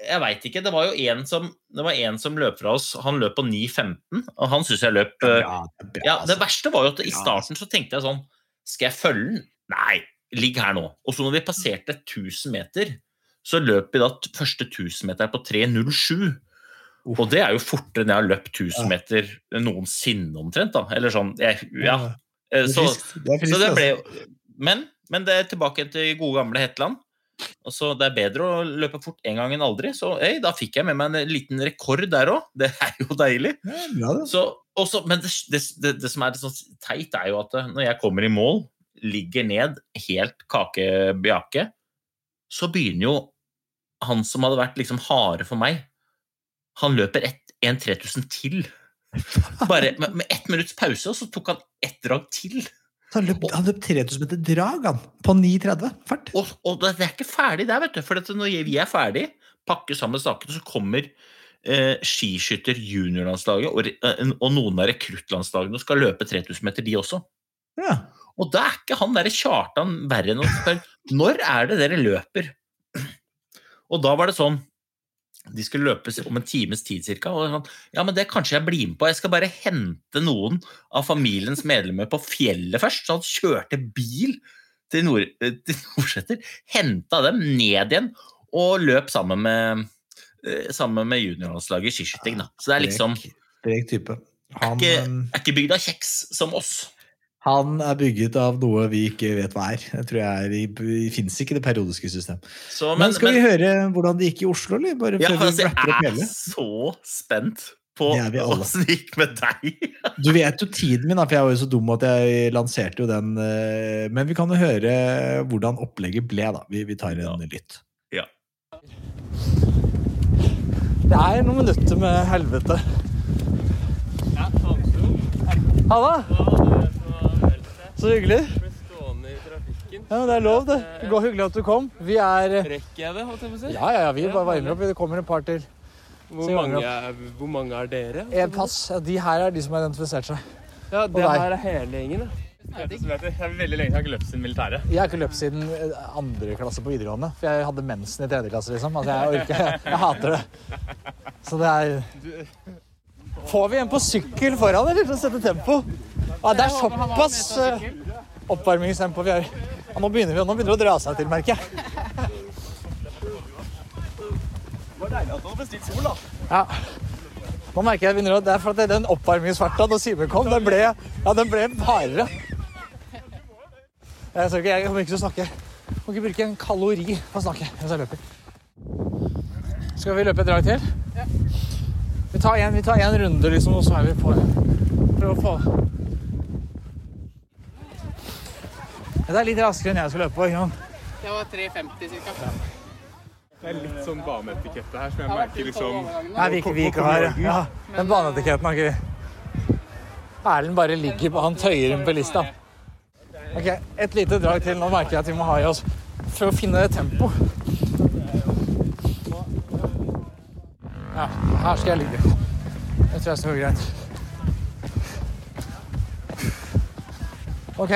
jeg veit ikke. Det var jo en som, det var en som løp fra oss. Han løp på 9,15, og han syns jeg løp eh, Ja, det er bra, Ja, Det altså. verste var jo at i starten så tenkte jeg sånn Skal jeg følge den? Nei, ligg her nå. Og så når vi passerte 1000 meter, så løp vi da første 1000 meter på 3.07. Og det er jo fortere enn jeg har løpt 1000 meter noensinne, omtrent. da. Eller sånn, jeg, ja. Eh, Så. Det så det altså. ble jo men, men det er tilbake til gode gamle Hetland. Altså, det er bedre å løpe fort en gang enn aldri. Så hey, da fikk jeg med meg en liten rekord der òg. Det er jo deilig. Ja, bra, det. Så, også, men det, det, det, det som er sånn teit, er jo at eh, når jeg kommer i mål, ligger ned helt kakebjake, så begynner jo han som hadde vært liksom harde for meg, han løper ett- en 3000 til. Bare med, med ett minutts pause, og så tok han ett drag til. Så Han løp, han løp 3000 meter drag, han. På 9,30 fart. Og, og det er ikke ferdig der, vet du. For når vi er ferdig, pakker sammen sakene, så kommer eh, skiskytter juniorlandslaget og, eh, og noen av rekruttlandslagene skal løpe 3000 meter, de også. Ja. Og da er ikke han derre Kjartan verre enn å spørre når er det dere løper? Og da var det sånn De skulle løpe om en times tid cirka. Og sånn, ja, men det kanskje jeg blir med på. Jeg skal bare hente noen av familiens medlemmer på fjellet først. Så han kjørte bil til, Nord, eh, til Nordseter, henta dem ned igjen og løp sammen med, eh, sammen med juniorlandslaget i skiskyting. Så det er liksom Sprek type. Han, ikke, eh, er ikke bygd av kjeks som oss. Han er bygget av noe vi ikke vet hva er. Jeg tror jeg er i, det fins ikke det periodiske system. Så, Men, skal vi høre hvordan det gikk i Oslo, eller? Bare Ja, før vi altså, jeg er hele? så spent på Det åssen det gikk med deg. Du vet jo tiden min, for jeg var jo så dum at jeg lanserte jo den. eh, Men vi kan jo høre hvordan opplegget ble, da. Vi, vi tar en lytt. Ja. Det er noen minutter med helvete. Ha det! Så hyggelig. Ja, Det er lov, det. Det går hyggelig at du kom. Vi er Rekker jeg det, holdt jeg på å si? Ja, ja, ja, vi bare varmer opp. Det kommer et par til. Hvor Så vi varmer mange, opp. er, hvor mange er dere? En pass. Ja, de her er de som har identifisert seg. Ja, det deg. her er hele gjengen, da. Det er veldig lenge jeg har ikke løpt siden militæret. Jeg har ikke løpt siden eh, andre klasse på videregående. For jeg hadde mensen i tredje klasse, liksom. Altså, jeg orker Jeg hater det. Så det er Får vi en på sykkel foran, eller? For å sette tempo? Ja, det er såpass eh, oppvarmingstempo vi har. Ja, nå begynner vi, nå begynner det å dra seg til, merker jeg. Det var deilig at du hadde bestilt sol, da. Ja. Nå merker jeg begynner å, Det er for at den oppvarmingsfarta da Simen kom, den ble, ja, den ble hardere. Jeg, ikke, jeg kommer ikke til å snakke. Jeg må ikke bruke en kalori på å snakke mens jeg løper. Skal vi løpe et drag til? Ja. Vi tar en, vi tar en runde, liksom, og så er vi på. Prøv å få Det er litt raskere enn jeg skal løpe på. ikke sant? Det var 3,50 ca. Det er litt sånn baneetikette her som jeg merker liksom Nei, vi ikke, vi ikke har ja. Den baneetiketten har ikke vi. Erlend bare ligger på Han tøyer inn på lista. Ok, Et lite drag til. Nå merker jeg at vi må ha i oss for å finne tempo. Ja, her skal jeg ligge. Det tror jeg skal gå greit. OK.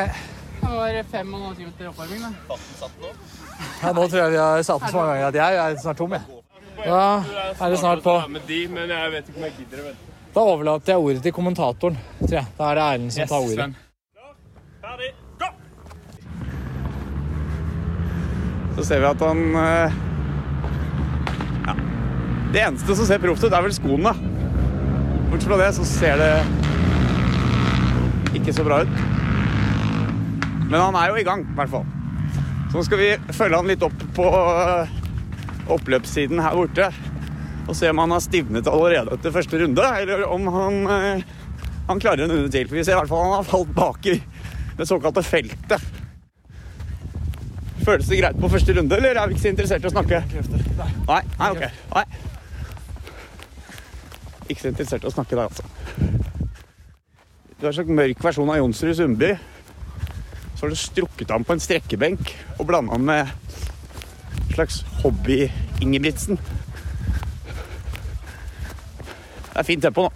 Det var fem og en halv time til oppvarming, da. Ja, nå tror jeg vi har satt den så mange ganger at jeg er snart tom, jeg. Da er det snart på. Med de, men jeg vet ikke om jeg gidder det. vet. Da overlater jeg ordet til kommentatoren, tror jeg. Da er det Erlend som tar ordet. Ferdig, gå! Så ser vi at han eh, Ja. Det eneste som ser proft ut, er vel skoene. Bortsett fra det så ser det ikke så bra ut. Men han er jo i gang, i hvert fall. Så nå skal vi følge han litt opp på eh, oppløpssiden her borte. Og se om han har stivnet allerede etter første runde, eller om han, eh, han klarer en runde til. For vi ser i hvert fall han har falt bak i det såkalte feltet. Føles det greit på første runde, eller er vi ikke så interessert i å snakke? Nei, nei, ok. Nei. Ikke så interessert i å snakke der, altså. Du har en slags mørk versjon av Jonsrud Sundby. Så har du strukket ham på en strekkebenk og blanda ham med en slags hobby-Ingebrigtsen. Det er fint tempo nå.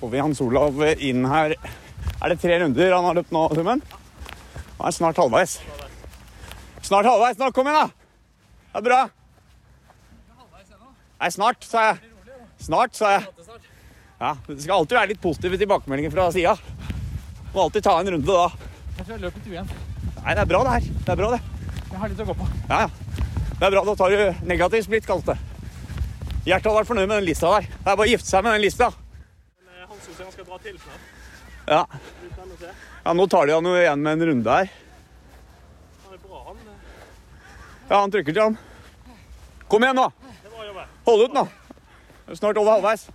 Får vi Hans Olav inn her. Er det tre runder han har løpt nå, Summen? Han er snart halvveis. Snart halvveis nå, kom igjen da! Det er bra. Nei, snart, sa jeg. Snart, sa jeg. Ja, Det skal alltid være litt positive tilbakemeldinger fra sida. Må alltid ta en runde da. Jeg tror jeg løper litt ujevnt. Nei, det er bra det her. Det er bra det. Jeg har litt å gå på. Ja, ja. Det er bra. Da tar du negativ splitt, kalles det. Gjert hadde vært fornøyd med den lista der. Det er bare å gifte seg med den lista. Han syns han skal dra til snart. Ja. Ja, nå tar de han jo igjen med en runde her. Han er bra, han. Ja, han trykker til han. Kom igjen nå. Det var jobbe. Hold ut nå. Det er Snart over halvveis.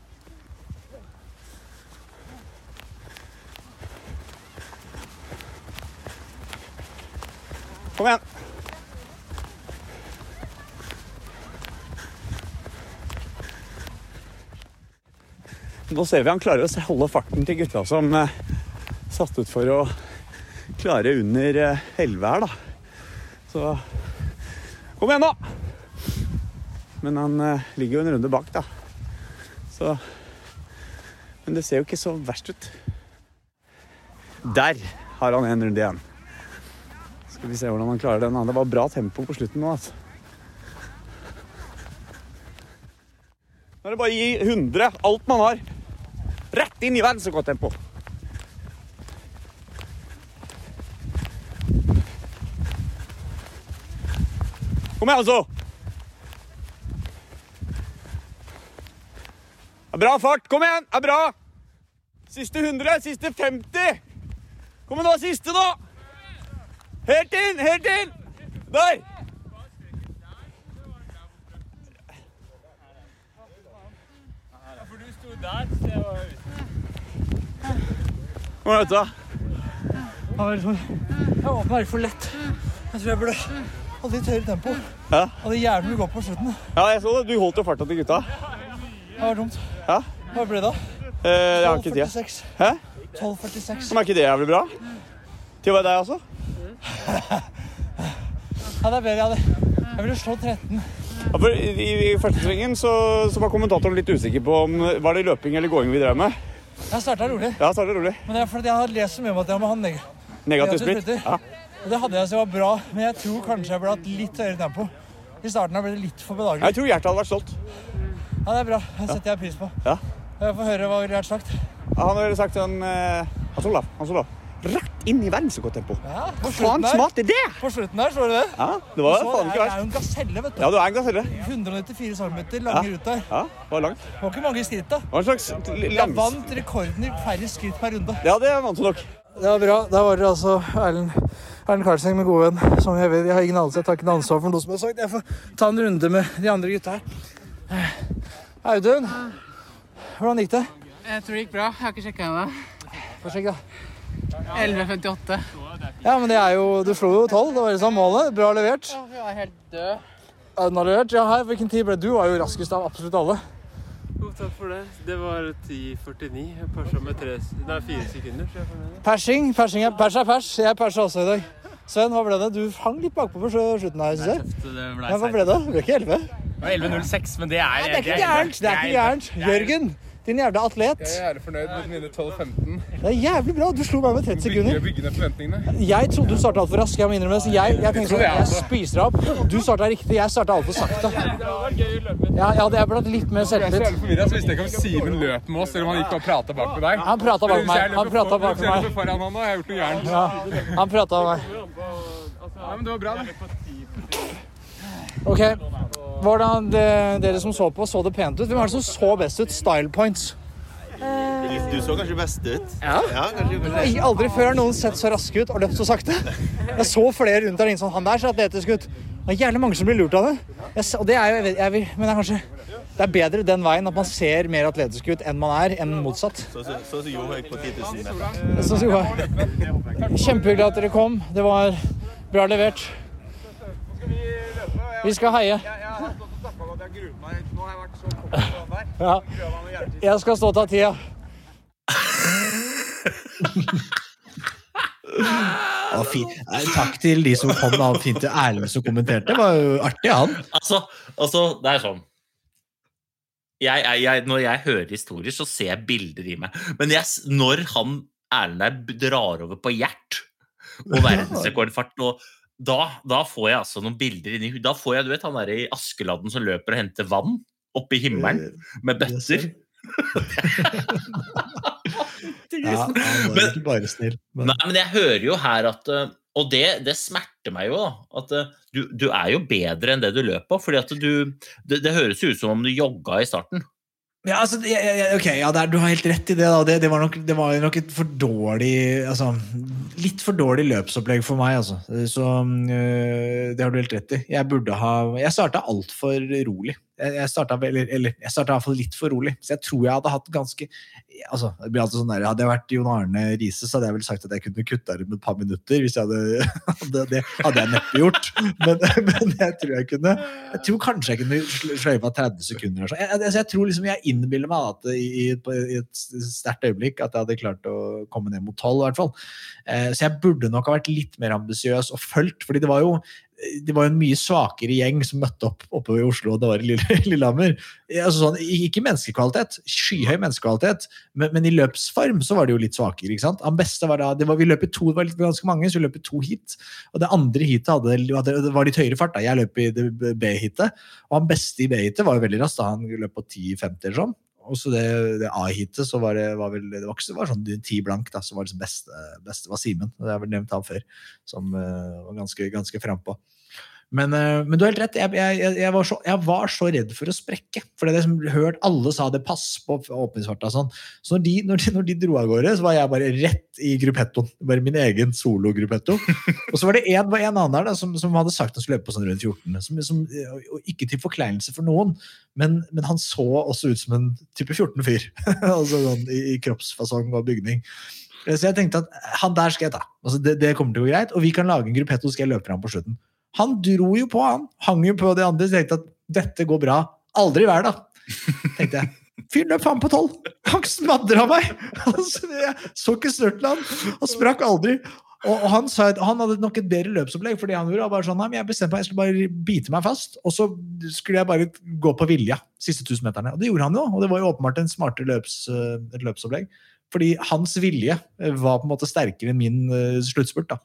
Kom igjen. Nå ser vi han klarer å holde farten til gutta som eh, satt ut for å klare under eh, 11 her, da. Så kom igjen, nå! Men han eh, ligger jo en runde bak, da. Så Men det ser jo ikke så verst ut. Der har han en runde igjen. Skal vi se hvordan han klarer den. Det var bra tempo på slutten nå, altså. Nå er det bare å gi 100, alt man har, rett inn i verdensrekordtempo. Kom igjen, altså! Det er bra fart. Kom igjen! Det er bra! Siste 100, siste 50. Kom igjen nå, siste nå! Helt inn, helt inn! Der! For du sto der, så jeg var ute. Hvordan er dette? Det var bare for, jeg lett. Jeg tror jeg burde holdt litt høyere tempo. Ja. Hadde jævlig mye gå på slutten. ja, jeg så det. Du holdt jo farta til gutta. Det var dumt. Ja. Hva ble det da? Eh, jeg har ikke tid. 12.46. Hæ? 12.46. Men er ikke det jævlig bra? Til å være deg også? Ja, det er bedre. Jeg, hadde. jeg ville slå 13. Ja, for i, i, første svingen så, så var kommentatoren litt usikker på om var det løping eller gåing vi drev med. Jeg starta rolig. Ja, startet rolig. Men det er fordi jeg har lest så mye om at jeg må ha neg Negativ splitt. Ja. Og det hadde jeg så var bra, men jeg tror kanskje jeg burde hatt litt høyere tempo. I starten ble det litt for bedagelig. Jeg tror Gjert hadde vært stolt. Ja, det er bra. Det setter jeg pris på. Ja. Jeg får høre hva Gjert har sagt. Ja, Han har sagt sånn eh, Hans Olav, Hans Olav. Rett inn i verdensrekordtempo. Ja, Hva faen smart er det? På slutten her, så du det? Ja, det var Så faen ikke Jeg er verst. jo en gaselle, vet du. Ja, du er en gaselle. 194 cm lange Ja. ruter. Ja, det var langt. Det var ikke mange skritt, da. Det var en slags Jeg vant rekorden i færre skritt per runde. Ja, det vant du nok. Det var bra. Da var det altså Erlend Erlend Karlseng, min gode venn. Som jeg vet, jeg har ingen anelse, jeg tar ikke noe ansvar for noe som er sagt. Jeg får ta en runde med de andre gutta her. Audun, hvordan gikk det? Jeg tror det gikk bra. Jeg har ikke sjekka ennå. Få sjekke, da. 11.58. Ja, men det er jo Du slo jo tolv. Det var liksom målet. Bra levert. Jeg er helt død. Audun har levert. Ja, her, hvilken tid ble du? Du var jo raskest av absolutt alle. Jo, takk for det. Det var 10,49. Jeg persa med tre, nei, fire sekunder. Er. Persing. persing er, pers er pers. Jeg persa også i dag. Sven, hva ble det? Du hang litt bakpå på slutten her, syns jeg. Det ble Ja, hva ble det? Det ble ikke 11? Det var 11.06, men det er ja, det er ikke gærent. Det er ikke gærent. Jørgen, din jævla atlet. Jeg er jævlig fornøyd med mine 12-15. Det er jævlig bra. Du slo meg med 30 sekunder. Ned forventningene. Jeg trodde du starta altfor raskt. Jeg må innrømme det. Så jeg, jeg tenkte sånn, jeg jeg spiser deg opp. Du starta riktig. Jeg starta altfor sakte. Ja, jeg hadde jeg burde litt mer Jeg er så selvtillit. så visste jeg ikke om Simen løp med oss, eller om han gikk og prata bak med deg. Han prata bak meg. jeg Han prata bak jeg meg. foran han nå, har gjort noe gærent. Ja, han prata med meg. Ja, men det var bra, det. Ok, hvordan det, dere som så på, så det pent ut? Hvem er det som så best ut? Style points. Du så kanskje best ut? Ja. kanskje. Jeg- Aldri før har noen sett så raske ut og løpt så sakte. Jeg så flere rundt der inne sånn, han der ser atletisk ut. Det er jævlig mange som blir lurt av det. Jeg, og det er jo, jeg vet, jeg vil, men det er kanskje det er bedre den veien at man ser mer atletisk ut enn man er, enn motsatt. Så så- så som Johaug på 10 000. Så, så, Kjempehyggelig at dere kom. Det var bra levert. Vi skal heie. Ja. Jeg skal stå og ta tida. Ah. Nei, Takk til de som kom. da, Fint til Erlend som kommenterte. Det var jo artig, han. Altså, altså, det er sånn jeg, jeg, jeg, Når jeg hører historier, så ser jeg bilder i meg. Men når han Erlend der drar over på Gjert og verdensrekordfart og da, da får jeg altså noen bilder inni huet. Da får jeg, du vet, han der i Askeladden som løper og henter vann oppe i himmelen med bøtter. Ja, han var ikke bare snill. Nei, men jeg hører jo her at eh, Og det, det smerter meg jo, da. At eh, du, du er jo bedre enn det du løp på. fordi at du det, det høres jo ut som om du jogga i starten. Ja, altså, ok, ja, det er, Du har helt rett i det. Det, det, var nok, det var nok et for dårlig altså, Litt for dårlig løpsopplegg for meg. altså. Så øh, Det har du helt rett i. Jeg burde ha Jeg starta altfor rolig. Jeg, starta eller, eller, i hvert fall litt for rolig. Så jeg tror jeg hadde hatt ganske altså, det blir sånn der, Hadde jeg vært Jon Arne Riise, så hadde jeg vel sagt at jeg kunne kutta det med et par minutter. hvis jeg hadde, Det, Det hadde jeg neppe gjort. Men, men jeg tror jeg kunne Jeg tror kanskje jeg kunne sl- sløyfa 30 sekunder. eller sånn. Jeg, jeg, jeg tror liksom jeg innbiller meg at i, i, på- et sterkt øyeblikk at jeg hadde klart å komme ned mot 12, i hvert fall. Eh, så jeg burde nok ha vært litt mer ambisiøs og fulgt, fordi det var jo det var en mye svakere gjeng som møtte opp oppe i Oslo, og det var i Lille- Lillehammer. Eh, Altså sånn, ikke menneskekvalitet, skyhøy menneskekvalitet, men, men i løpsform så var det jo litt svakere. ikke sant? Han beste var da, det var, Vi løp i to, det var litt, ganske mange, så vi løp i to hit. Og det andre heatet hadde, det var litt høyere fart. da, Jeg løp i B-heatet, og han beste i B-heatet var jo veldig rask. da, Han løp på 10,50 eller sånn. Og så det, det A-heatet så var det, var vel, det var det var sånn ti blank, da, som var det beste, beste var Simen. Det jeg vel nevnt han før, som uh, var ganske, ganske frampå. Men, eh, men du har helt rett. Jeg, jeg, jeg, var så, jeg var så redd for å sprekke. For det er liksom, hørt alle sa det pass på åpningsfarta sånn. Så når de, når, de, når de dro av gårde, så var jeg bare rett i gruppettoen. Bare min egen solo-gruppetto. og så var det en, var en annen der da, som, som hadde sagt han skulle løpe på sånn rundt 14. Som, som, og ikke til forkleinelse for noen, men, men han så også ut som en type 14-fyr. altså sånn i, i kroppsfasong og bygning. Så jeg tenkte at han der skal jeg ta. Altså, det, det kommer til å gå greit. Og vi kan lage en gruppetto, så skal jeg løpe fram på slutten. Han dro jo på, han. Hang jo på de andre. og tenkte at dette går bra. Aldri vær, da. tenkte jeg. Fyren løp faen på tolv! Han smadra meg! Jeg så ikke snørt til han. og sprakk aldri. Og, han sa at han hadde nok et bedre løpsopplegg. fordi han gjorde bare sånn, nei, men Jeg bestemte meg, jeg skulle bare bite meg fast, og så skulle jeg bare gå på vilja siste 1000 meterne. Og det gjorde han jo, og det var jo åpenbart en smartere løps, eh, løpsopplegg. Fordi hans vilje eh, var på en måte sterkere enn min uh, sluttspurt. da.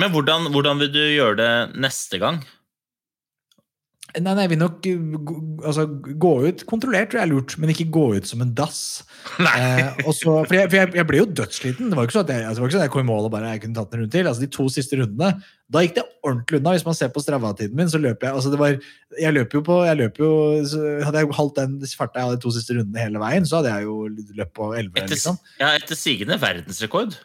Men hvordan, hvordan vil du gjøre det neste gang? Nei, nei, jeg vil nok gå, altså, gå ut kontrollert, tror jeg er lurt, men ikke gå ut som en dass. Eh, så, for jeg, for jeg, jeg ble jo dødssliten. Det var ikke sånn at jeg, altså, ikke sånn at jeg kom i mål og bare jeg kunne tatt en runde til. Altså, de to siste rundene, da gikk det ordentlig unna. Hvis man ser på Strava-tiden min, så løper jeg altså, det var, Jeg løper jo på jeg løper jo, Hadde jeg holdt den farta jeg hadde de to siste rundene hele veien, så hadde jeg jo løpt på 11. Etter, liksom. ja, etter sigende verdensrekord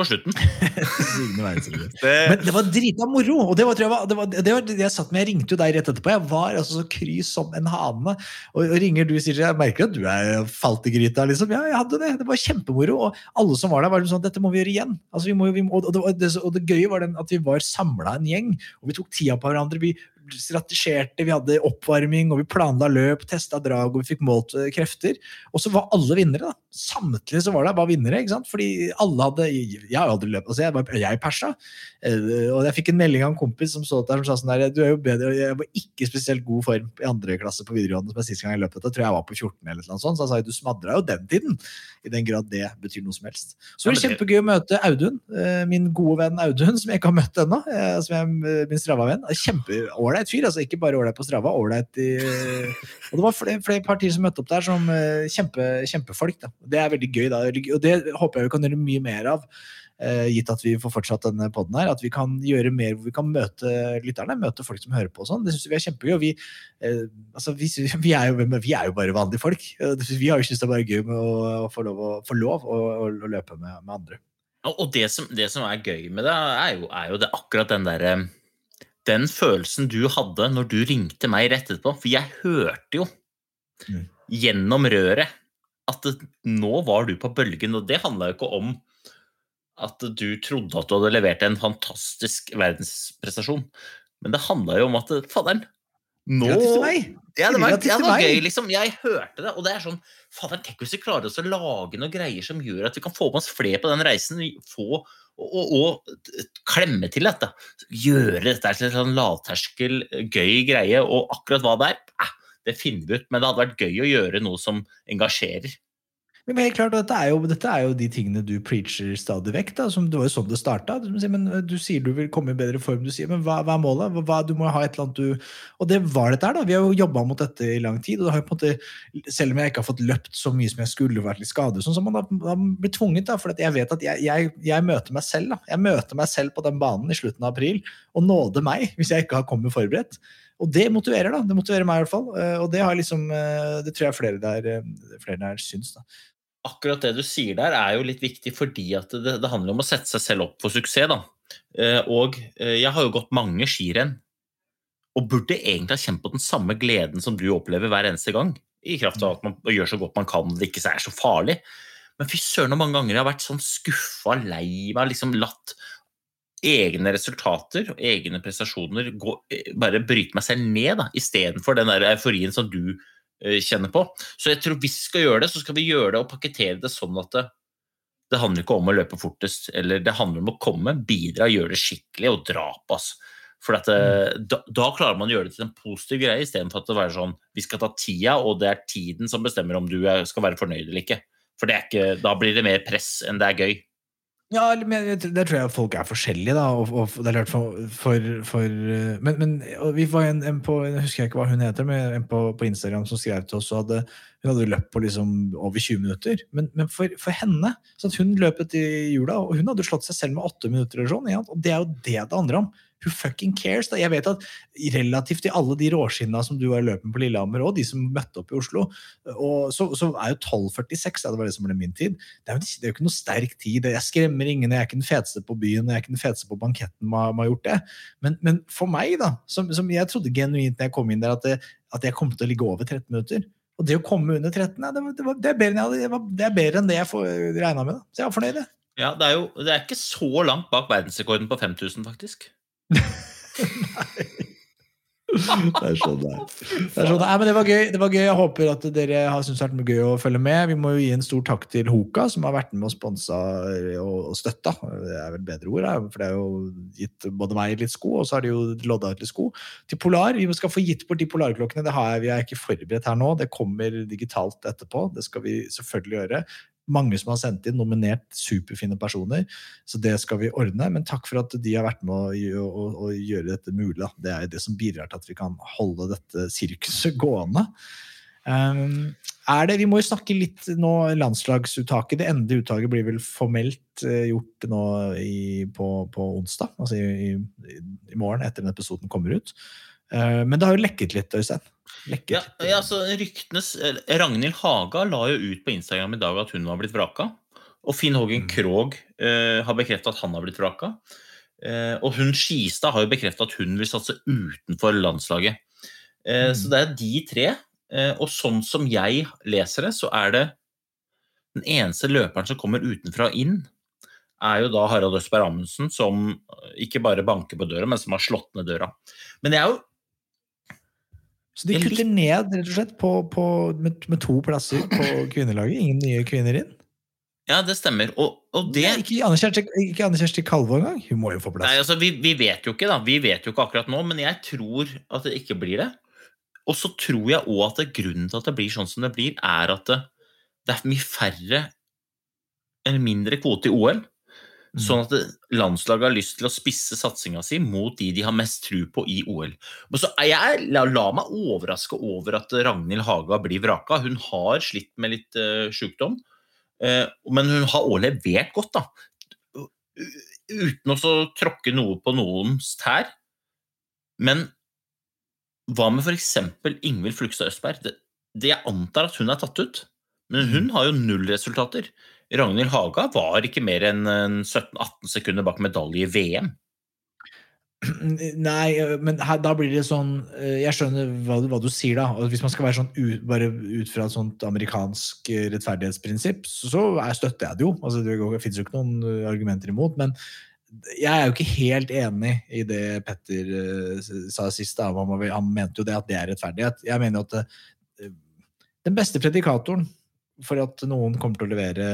på slutten. Men det var drita moro! Og det var, tror jeg, var, det var, det var jeg satt med, jeg ringte jo deg rett etterpå. Jeg var altså så kry som en hane. Og, og ringer du sier jeg merker at du er falt i gryta. liksom. Ja, jeg hadde det. Det var kjempemoro. Og alle som var der, var liksom sånn dette må vi gjøre igjen. Altså, vi må, vi må, og, det, og, det, og det gøye var den, at vi var samla en gjeng, og vi tok tida på hverandre. Vi strategerte, vi hadde oppvarming, og vi planla løp, testa drag, og vi fikk målt eh, krefter. Og så var alle vinnere, da. Samtlige så var det bare vinnere. ikke sant? Fordi alle hadde Jeg har aldri løpt, altså jeg, bare, jeg persa. Eh, Og jeg fikk en melding av en kompis som så der som sa sånn der Du er jo bedre Jeg var ikke i spesielt god form i andre klasse på videregående som jeg sist gang jeg løp dette. Tror jeg var på 14 eller noe sånt. Så han sa du smadra jo den tiden. I den grad det betyr noe som helst. Så det var kjempegøy å møte Audun, eh, min gode venn Audun, som jeg ikke har møtt ennå. Min strava venn. min Strava-venn. Fyr. altså Ikke bare ålreit på Strava, ålreit i Og det var flere, flere partier som møtte opp der som eh, kjempe, kjempefolk. da. Det er veldig gøy, da. Og det håper jeg vi kan gjøre mye mer av. eh, gitt at vi får fortsatt denne podden her, at vi kan gjøre mer hvor vi kan møte lytterne, møte folk som hører på og sånn. Det syns vi er kjempegøy. vi, eh, altså, vi, vi, er jo, vi er jo bare vanlige folk. Vi har jo syntes det er bare gøy med å, få lov, å, få lov å, å, å løpe med, med andre. Og det som, det som er gøy med det, er jo, er jo det, akkurat den derre Den følelsen du hadde når du ringte meg rett etterpå. For jeg hørte jo gjennom røret at det, nå var du på bølgen. Og det handla jo ikke om at du trodde at du hadde levert en fantastisk verdensprestasjon. Men det handla jo om at Fadderen! nå Grattis til meg! Ja, det var, ja, det var gøy, liksom. Jeg hørte det, og det er sånn Fadderen, tenk hvis vi klarer oss å lage noen greier som gjør at vi kan få med oss flere på den reisen. Få, og, og, klemme til dette. Gjøre dette til en sånn lavterskel, gøy greie. Og akkurat hva det er, eh, det finner vi ut. Men det hadde vært gøy å gjøre noe som engasjerer. Men helt klart, dette er, jo, dette er jo de tingene du preacher stadig vekk. Da, som, det var jo sånn det starta. Du, sier, du sier du vil komme i bedre form. Du sier, men hva, hva er målet? Hva, du må ha et eller annet du Og det var dette her, da. Vi har jo jobba mot dette i lang tid. og det har jo på en måte, Selv om jeg ikke har fått løpt så mye som jeg skulle, vært litt skadet, sånn, så man da blitt tvunget. da, For jeg vet at jeg, jeg, jeg møter meg selv da. Jeg møter meg selv på den banen i slutten av april, og nåde meg hvis jeg ikke har kommet forberedt. Og det motiverer, da. Det motiverer meg i hvert fall. Eh, Og det har liksom, eh, det tror jeg flere der, eh, flere der syns. da. Akkurat det du sier der, er jo litt viktig fordi at det, det handler om å sette seg selv opp for suksess. da. Eh, Og eh, jeg har jo gått mange skirenn, og burde egentlig ha kjent på den samme gleden som du opplever hver eneste gang. I kraft av at man gjør så godt man kan, det ikke er så farlig. Men fy søren så mange ganger jeg har vært sånn skuffa, lei meg, liksom latt egne resultater og egne prestasjoner gå, eh, bare bryte meg selv ned, da, istedenfor den der euforien som du kjenner på. Så jeg tror hvis vi skal gjøre det, så skal vi gjøre det og pakkettere det sånn at det, det handler ikke om å løpe fortest, eller det handler om å komme, bidra, gjøre det skikkelig og dra på. For at, eh, da, da klarer man å gjøre det til en positiv greie, istedenfor at det være sånn vi skal ta tida, og det er tiden som bestemmer om du er, skal være fornøyd eller ikke. For det er ikke, da blir det mer press enn det er gøy. Ja, men der tror jeg folk er forskjellige, da. Og, og det er klart for, for, for eh, Men, men vi var en, en på Jeg husker ikke hva hun heter, men en på, på Instagram som skrev til oss og hadde, hun hadde løpt på liksom over 20 minutter. Men, men for, for henne sånn Hun løp etter jula, og hun hadde slått seg selv med 8 minutter. eller sånn, og Det er jo det det handler om. Who fucking cares? da? Jeg vet at Relativt til alle de råskinna som du var i med på Lillehammer, og de som møtte opp i Oslo, så, så er jo 12,46 ja, det var det som ble min tid. Det er, jo, det er jo ikke noe sterk tid. Jeg skremmer ingen. Jeg er ikke den feteste på byen, jeg er ikke den feteste på banketten som har, gjort det. Men, men for meg, da, som, som jeg trodde genuint når jeg kom inn der, at, det, at jeg kom til å ligge over 13 minutter. Og det å komme under 13, ja, det, var, det, var, det, er bedre enn jeg var, det er bedre enn det jeg regna med. Da. Så jeg var fornøyd. Ja, det er jo det er ikke så langt bak verdensrekorden på 5000, faktisk. Det er sånn det er. Det, er sånn, men det var gøy. Det var gøy. Jeg håper at dere har syntes det har vært gøy å følge med. Vi må jo gi en stor takk til Hoka, som har vært med og sponsa og, støtta. Det er vel bedre ord, for det er jo gitt både meg litt sko, og så har de jo lodda ut litt sko. Til Polar. Vi skal få gitt bort de polarklokkene. Det har jeg, vi er ikke forberedt her nå. Det kommer digitalt etterpå. Det skal vi selvfølgelig gjøre mange som har sendt inn, nominert superfine personer. Så det skal vi ordne. Men takk for at de har vært med å, å, å gjøre dette mulig. Det er det som bidrar til at vi kan holde dette sirkuset gående. Um, det, vi må jo snakke litt nå landslagsuttaket. Det endelige uttaket blir vel formelt eh, gjort nå i, på, på onsdag. Altså i, i, i morgen, etter den episoden kommer ut. Uh, men det har jo lekket litt, Øystein. Lekket. Ja, ja, altså ryktenes eh, Ragnhild Haga la jo ut på Instagram i dag at hun var blitt vraka. Og Finn Hågen Krogh eh, har bekreftet at han har blitt vraka. Eh, og hun Skistad har jo bekreftet at hun vil satse utenfor landslaget. Eh, Så det er de tre. Eh, og sånn som jeg leser det, så er det den eneste løperen som kommer utenfra og inn, er jo da Harald Østberg Amundsen, som ikke bare banker på døra, men som har slått ned døra. Men jeg er jo Så de kutter ned rett og slett på, på, med, med to plasser på kvinnelaget. Ingen nye kvinner inn. Ja, det stemmer. Og, og det Ikke Anne Kjersti, ikke Anne Kjersti Kalvå engang. Hun må jo få plass. Nei, altså, vi, vi vet jo ikke, da. Vi vet jo ikke akkurat nå, men jeg tror at det ikke blir det. Og så tror jeg òg at det, grunnen til at det blir sånn som det blir, er at det, det er mye færre eller mindre kvote i OL. Sånn at landslaget har lyst til å spisse satsinga si mot de de har mest tro på i OL. Men så jeg, la, la meg overraske over at Ragnhild Haga blir vraka. Hun har slitt med litt uh, sjukdom, uh, men hun har òg levert godt, da. Uten å tråkke noe på noens tær. Men hva med f.eks. Ingvild Flugstad Østberg? Det, det jeg antar at hun er tatt ut, men hun har jo null resultater. Ragnhild Haga var ikke mer enn 17-18 sekunder bak medalje i VM. Nei, men her, da blir det sånn eh, Jeg skjønner hva, hva du sier, da. Og hvis man skal være sånn ut, bare ut fra et sånt amerikansk eh, rettferdighetsprinsipp, så, er, støtter jeg det jo. Altså, det fins jo ikke noen eh, argumenter imot. Men jeg er jo ikke helt enig i det Petter uh, sa sist. Da. Han mente jo det at det er rettferdighet. Jeg mener jo at uh, den beste predikatoren for at noen kommer til å levere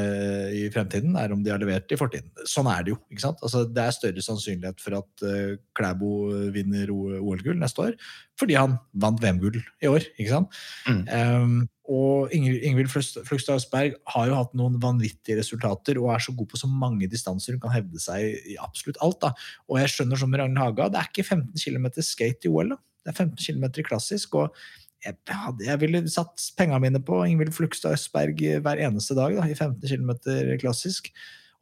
i fremtiden, er om de har levert i fortiden. Sånn er det jo. ikke sant? Altså, det er større sannsynlighet for at uh, Klæbo vinner OL-gull neste år, fordi han vant VM-gull i år. ikke sant? Um, og Ingvild Flugstad Østberg har jo hatt noen vanvittige resultater og er så god på så mange distanser hun kan hevde seg i absolutt alt. da. Og jeg skjønner som Ragnhild Haga, det er ikke 15 km skate i OL. da. Det er 15 km klassisk. og jeg, jeg ville satt pengene mine på Ingvild Flugstad Østberg hver eneste dag da, i 15 km klassisk.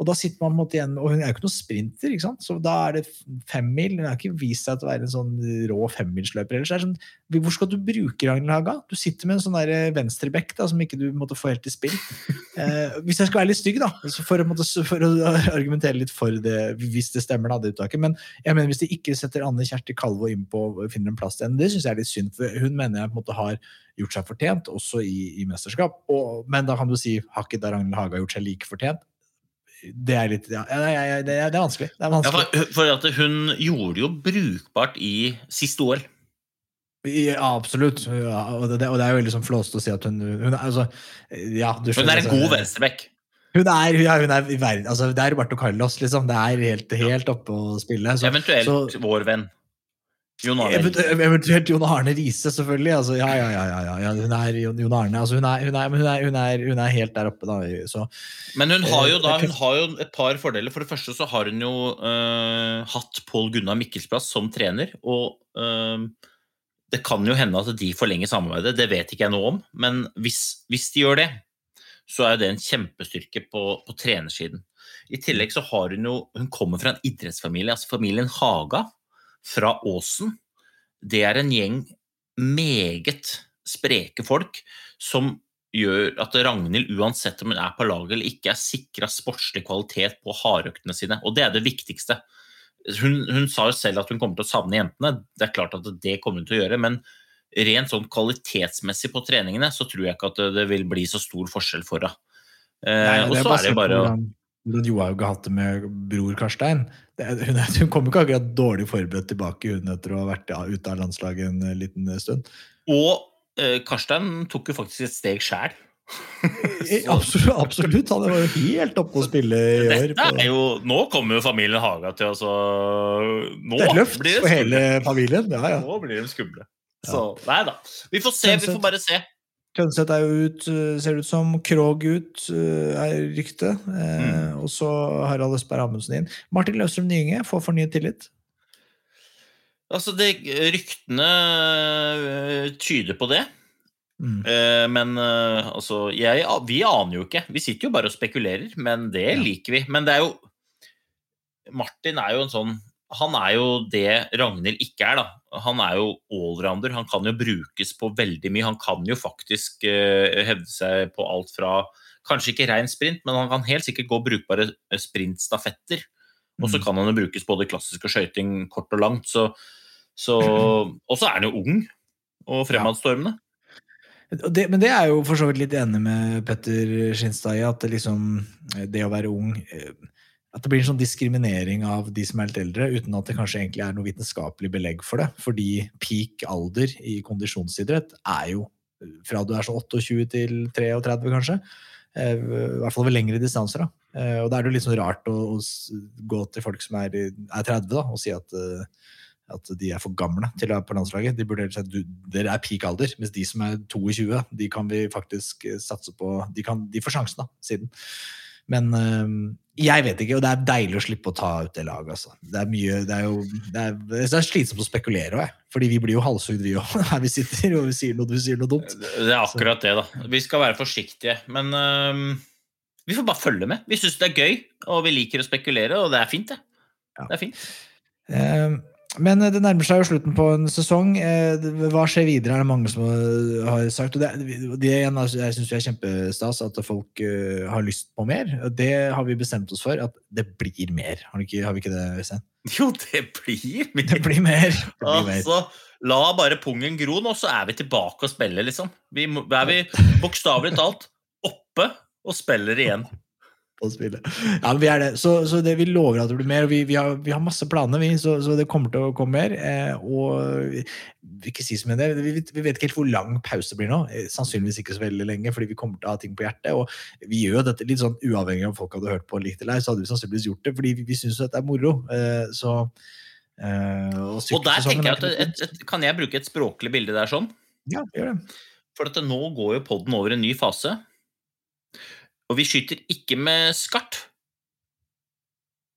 Og da sitter man på en måte igjen, og hun er jo ikke noen sprinter, ikke sant? så da er det femmil. Hun har ikke vist seg til å være en sånn rå femmilsløper. ellers er sånn, Hvor skal du bruke Ragnhild Haga? Du sitter med en sånn der venstrebekk som ikke du måtte få helt i spill. Eh, hvis jeg skal være litt stygg, da, så for, å, måtte, for å argumentere litt for det, hvis det stemmer, da, det uttaket. Men jeg mener hvis de ikke setter Anne Kjersti Kalvå inn på og finner en plass til henne, det syns jeg er litt synd. For hun mener jeg på en måte har gjort seg fortjent, også i, i mesterskap. Og, men da kan du si, har ikke da Ragnhild Haga gjort seg like fortjent? Det er litt, ja, det, er, det er vanskelig. Det er Ja, for, for at hun gjorde jo brukbart i siste OL. Ja, absolutt. Ja, og, det, og det er jo veldig sånn flåste å si at hun, hun altså, ja, du Hun er en god venstrebekk. Hun er, ja, hun er i verden, altså, det er Roberto Carlos, liksom. Det er helt, helt oppe å spille. Så, Eventuelt så, vår venn. Jon Arne. Eventu- Eventuelt Jon Arne Riise, selvfølgelig. Altså, ja, ja, ja, ja, ja, ja. Hun er Jon, Arne. Altså, hun, er, hun, er, hun, er, hun, er, hun er helt der oppe, da. Så, Men hun har jo Eh, da hun har jo et par fordeler. For det første så har hun jo uh, hatt Pål Gunnar Mikkelsplass som trener. Og uh, det kan jo hende at de forlenger samarbeidet, det vet ikke jeg noe om. Men hvis, hvis de gjør det, så er det en kjempestyrke på, på trenersiden. I tillegg så har hun jo Hun kommer fra en idrettsfamilie, altså familien Haga fra Åsen. Det er en gjeng meget spreke folk som gjør at Ragnhild, uansett om hun er på laget eller ikke, er sikra sportslig kvalitet på hardøktene sine. Og det er det viktigste. Hun, hun sa jo selv at hun kommer til å savne jentene. Det er klart at det kommer hun til å gjøre, men rent sånn kvalitetsmessig på treningene så tror jeg ikke at det vil bli så stor forskjell for henne. Eh, og så er det bare å hvordan, har Johaug har hatt det med bror Karstein. Det, hun, hun kommer ikke akkurat dårlig forberedt tilbake hun etter å ha vært ja, ute av landslaget en eh, liten stund. Og eh, Karstein tok jo faktisk et steg sjæl. Absolutt, absolutt. Han var jo helt oppe å spille i år. Er jo, nå kommer jo familien Haga til å så Nå Det er løft blir det for hele familien. Ja, ja. Nå blir de skumle. Så nei da. Vi får se, vi får bare se. Tønseth er jo ut, eh, ser det ut som. Krog ut, eh, er ryktet. Eh, Mm. Og så Harald Østberg Amundsen inn. Martin Løvstrøm Nyinge får fornyet tillit. Altså, det, ryktene tyder på det. Mm. Men altså jeg, Vi aner jo ikke. Vi sitter jo bare og spekulerer, men det liker vi. Men det er jo Martin er jo en sånn Han er jo det Ragnhild ikke er, da. Han er jo allrounder. Han kan jo brukes på veldig mye. Han kan jo faktisk øh, hevde seg på alt fra Kanskje ikke rein sprint, men han kan helt sikkert gå brukbare sprintstafetter. Og så kan han jo brukes både klassisk og skøyting kort og langt. Så, så, og så er han jo ung og fremadstormende. Det, men det er jo for så vidt litt enig med Petter Skinstad i, at det liksom Det å være ung eh, at det blir en sånn diskriminering av de som er litt eldre, uten at det kanskje egentlig er noe vitenskapelig belegg for det. Fordi peak alder i kondisjonsidrett er jo fra du er så 28 til 33, kanskje. Eh, I hvert fall ved lengre distanser. Da. Eh, Og da er det jo litt sånn rart å, gå til folk som er, er 30 da, og si at, eh, at de er for gamle til å være på landslaget. De burde si at dere er peak alder, mens de som er 22, de kan vi faktisk satse på De, kan, de får sjansen, da, siden. Men eh, jeg vet ikke, og det er deilig å slippe å ta ut det laget. Altså. Det er mye, det er jo det er, det er slitsomt å spekulere òg, fordi vi blir jo halshugd, vi òg, her vi sitter og vi sier noe, vi sier noe dumt. Det er akkurat det, da. Vi skal være forsiktige. Men uh, vi får bare følge med. Vi syns det er gøy, og vi liker å spekulere, og det er fint, det. Det er fint. Eh, Men det nærmer seg jo slutten på en sesong. Eh, Hva skjer videre, er det mange som har sagt. Og det, det igjen, altså, jeg syns er kjempestas at folk eh, har lyst på mer. Det har vi bestemt oss for, at det blir mer. Har vi ikke, har vi ikke det, Øystein? Jo, det blir mer. Det blir mer. Det blir mer. Altså, la bare pungen gro nå, så er vi tilbake og spiller, liksom. Vi er vi bokstavelig talt oppe og spiller igjen. På spillet. Ja, vi er det. Så, så det, vi lover at det blir mer. og Vi, vi, har, vi har masse planer, vi, så, så det kommer til å komme mer. Eh, og vi ikke si som det. Vi, vi vet ikke helt hvor lang pause det blir nå. Eh, sannsynligvis ikke så veldig lenge, fordi vi kommer til å ha ting på hjertet. Og vi gjør jo dette litt sånn uavhengig av om folk hadde hørt på likt eller ei, så hadde vi sannsynligvis gjort det, fordi vi, vi syns dette er moro. Eh, så eh, og, Og der tenker jeg at et, et, Kan jeg bruke et språklig bilde der sånn? Ja, gjør det. For at nå går jo podden over en ny fase. Og vi skyter ikke med skarpt.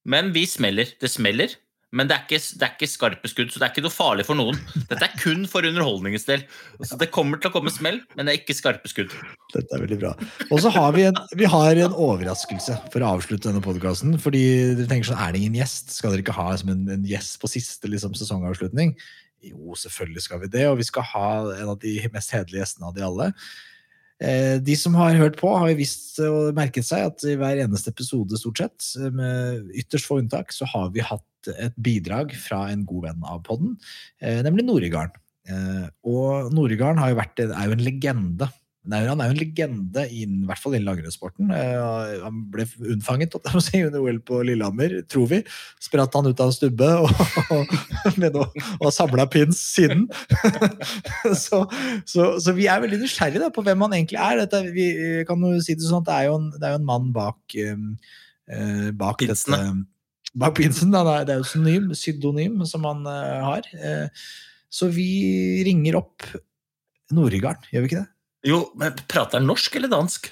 Men vi smeller. Det smeller, men det er, ikke, det er ikke skarpe skudd, så det er ikke noe farlig for noen. Dette er kun for underholdningens del. Så det kommer til å komme smell, men det er ikke skarpe skudd. Dette er veldig bra. Og så har vi en, vi har en overraskelse for å avslutte denne podkasten. Fordi dere tenker sånn, er det ingen gjest? Skal dere ikke ha en, en gjest på siste liksom, sesongavslutning? Jo, selvfølgelig skal vi det, og vi skal ha en av de mest hederlige gjestene av de alle. Eh, De som har hørt på, har jo visst og merket seg at i hver eneste episode, stort sett, med ytterst få unntak, så har vi hatt et bidrag fra en god venn av podden, eh, nemlig Noregarden. Eh, Og vært, er jo en legende. Nei, han er jo en legende, i, i hvert fall innen langrennssporten. Uh, Han ble unnfanget si, under OL på Lillehammer, tror vi. Spratt han ut av en stubbe og, og, og samla pins siden. så, så, så vi er veldig nysgjerrige da, på hvem han egentlig er. Dette, vi kan jo si det sånn at det er jo en, det er jo en mann bak, uh, bak dette Bak pinsen. Da. Det er- jo synonym, sydonym som han uh, har. Så vi ringer opp Noregarden, gjør vi ikke det? Jo, men prater han norsk eller dansk?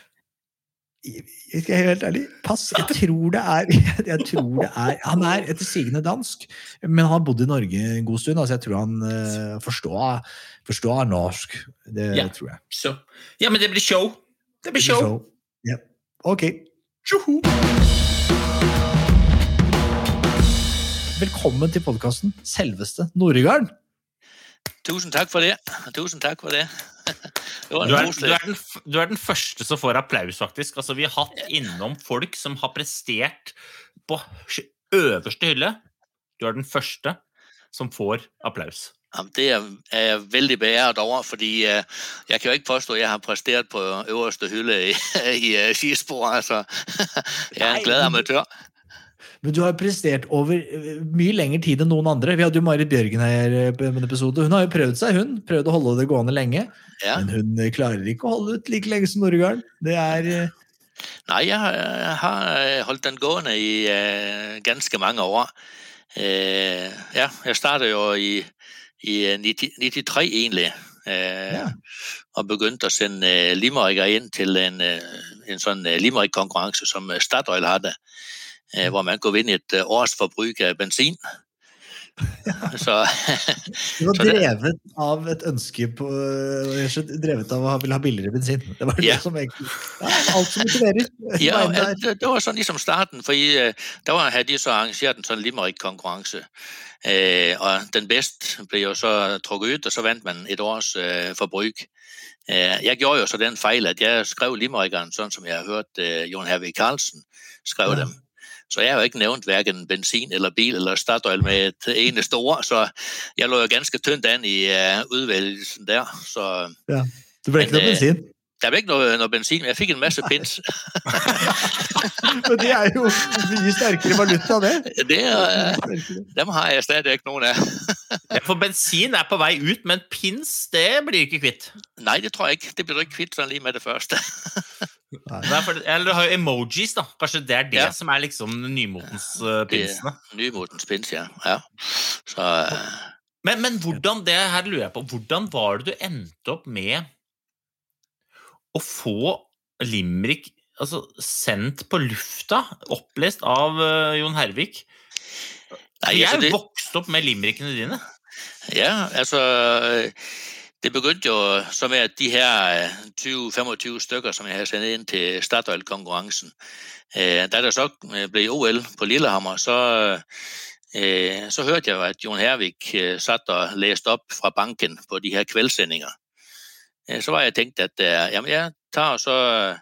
Jeg skal være helt ærlig. Pass. Jeg tror det er, jeg tror det er Han er etter sigende dansk, men han har bodd i Norge en god stund. Altså jeg tror han uh, forstår, forstår norsk. Det Ja. tror jeg. Så. Ja, men det blir show. Det blir show. Ja. Ok. Velkommen til podkasten Selveste Noregarden. Tusen takk for det. Tusen takk for det. Du er, du, er den, du er den første som får applaus, faktisk. Altså, vi har hatt innom folk som har prestert på øverste hylle. Du er den første som får applaus. Det er, er jeg veldig beæret over, fordi øh, jeg kan jo ikke påstå, at jeg har prestert på øverste hylle i, i øh, skispor. Altså, jeg er en glad amatør. Men du har prestert over eh, mye lengre tid enn noen andre. Vi hadde jo Marit Bjørgen her eh, på en episode. Hun har jo prøvd seg, hun. Prøvd å holde det gående lenge. Ja. Men hun eh, klarer ikke å holde ut like lenge som Norigarden. Det er Nei, jeg har, holdt den gående i ganske mange år. Ja, jeg startet jo i, i øh, 90, 93 egentlig, Ja. og begynte å sende limericker inn til en, en sånn limerick-konkurrence, som Statoil havde, øh, hvor man kunne vinde et års forbruk av bensin. Ja. Så, Du var det- drevet av et ønske på eh, rett Drevet av å ville ha billigere bensin. Det var Ja. det som egentlig ja, Alt som motiverer. Ja, det, det var sånn liksom starten, fordi øh, da var, hadde de så arrangeret en sånn Limerick-konkurranse. øh, og den best ble jo så trukket ut, og så vant man et års øh, forbruk. Øh, jeg gjorde jo så den feil at jeg skrev limerickeren, sånn som jeg har hørt øh, Jon Hervig Carlsen skrev dem. Så jeg har jo ikke nævnt hverken benzin eller bil eller Statoil med et eneste ord, så jeg lå jo ganske tynt an i øh, udvælgelsen der. Så, Ja. Det ble ikke Men, noe eh, bensin. Det ble ikke noe, noe bensin, men jeg fikk en masse pins. Men det er jo mye sterkere valuta, det. Det, er- dem har jeg stadig ikke noen av. Ja, For bensin er på vei ut, men pins det blir du ikke kvitt. Nei, det tror jeg ikke. Det blir du ikke kvitt sånn lige med det første. Det er eller du har jo emojis, da. Kanskje det er det Ja. som er liksom nymotens uh, pinsene. Nymotens pins, ja. ja. Så, uh... Men, men hvordan det her lurer jeg på, hvordan var det du endte opp med å få Limrik altså, sendt på lufta, opplest av uh, Jon Hervik? Nei, jeg vokste er jo vokst opp med limerickene dine. Ja, altså Det begyndte jo så med at de her øh, 20-25 stykker som jeg havde sendt ind til Statoil-konkurrencen, øh, da der så ble blev OL på Lillehammer, så, øh, så hørte jeg at Jon Hervik øh, satt og læste op fra banken på de her kvældsendinger. Øh, Så var jeg tænkt, at øh, jamen jeg tager og så øh,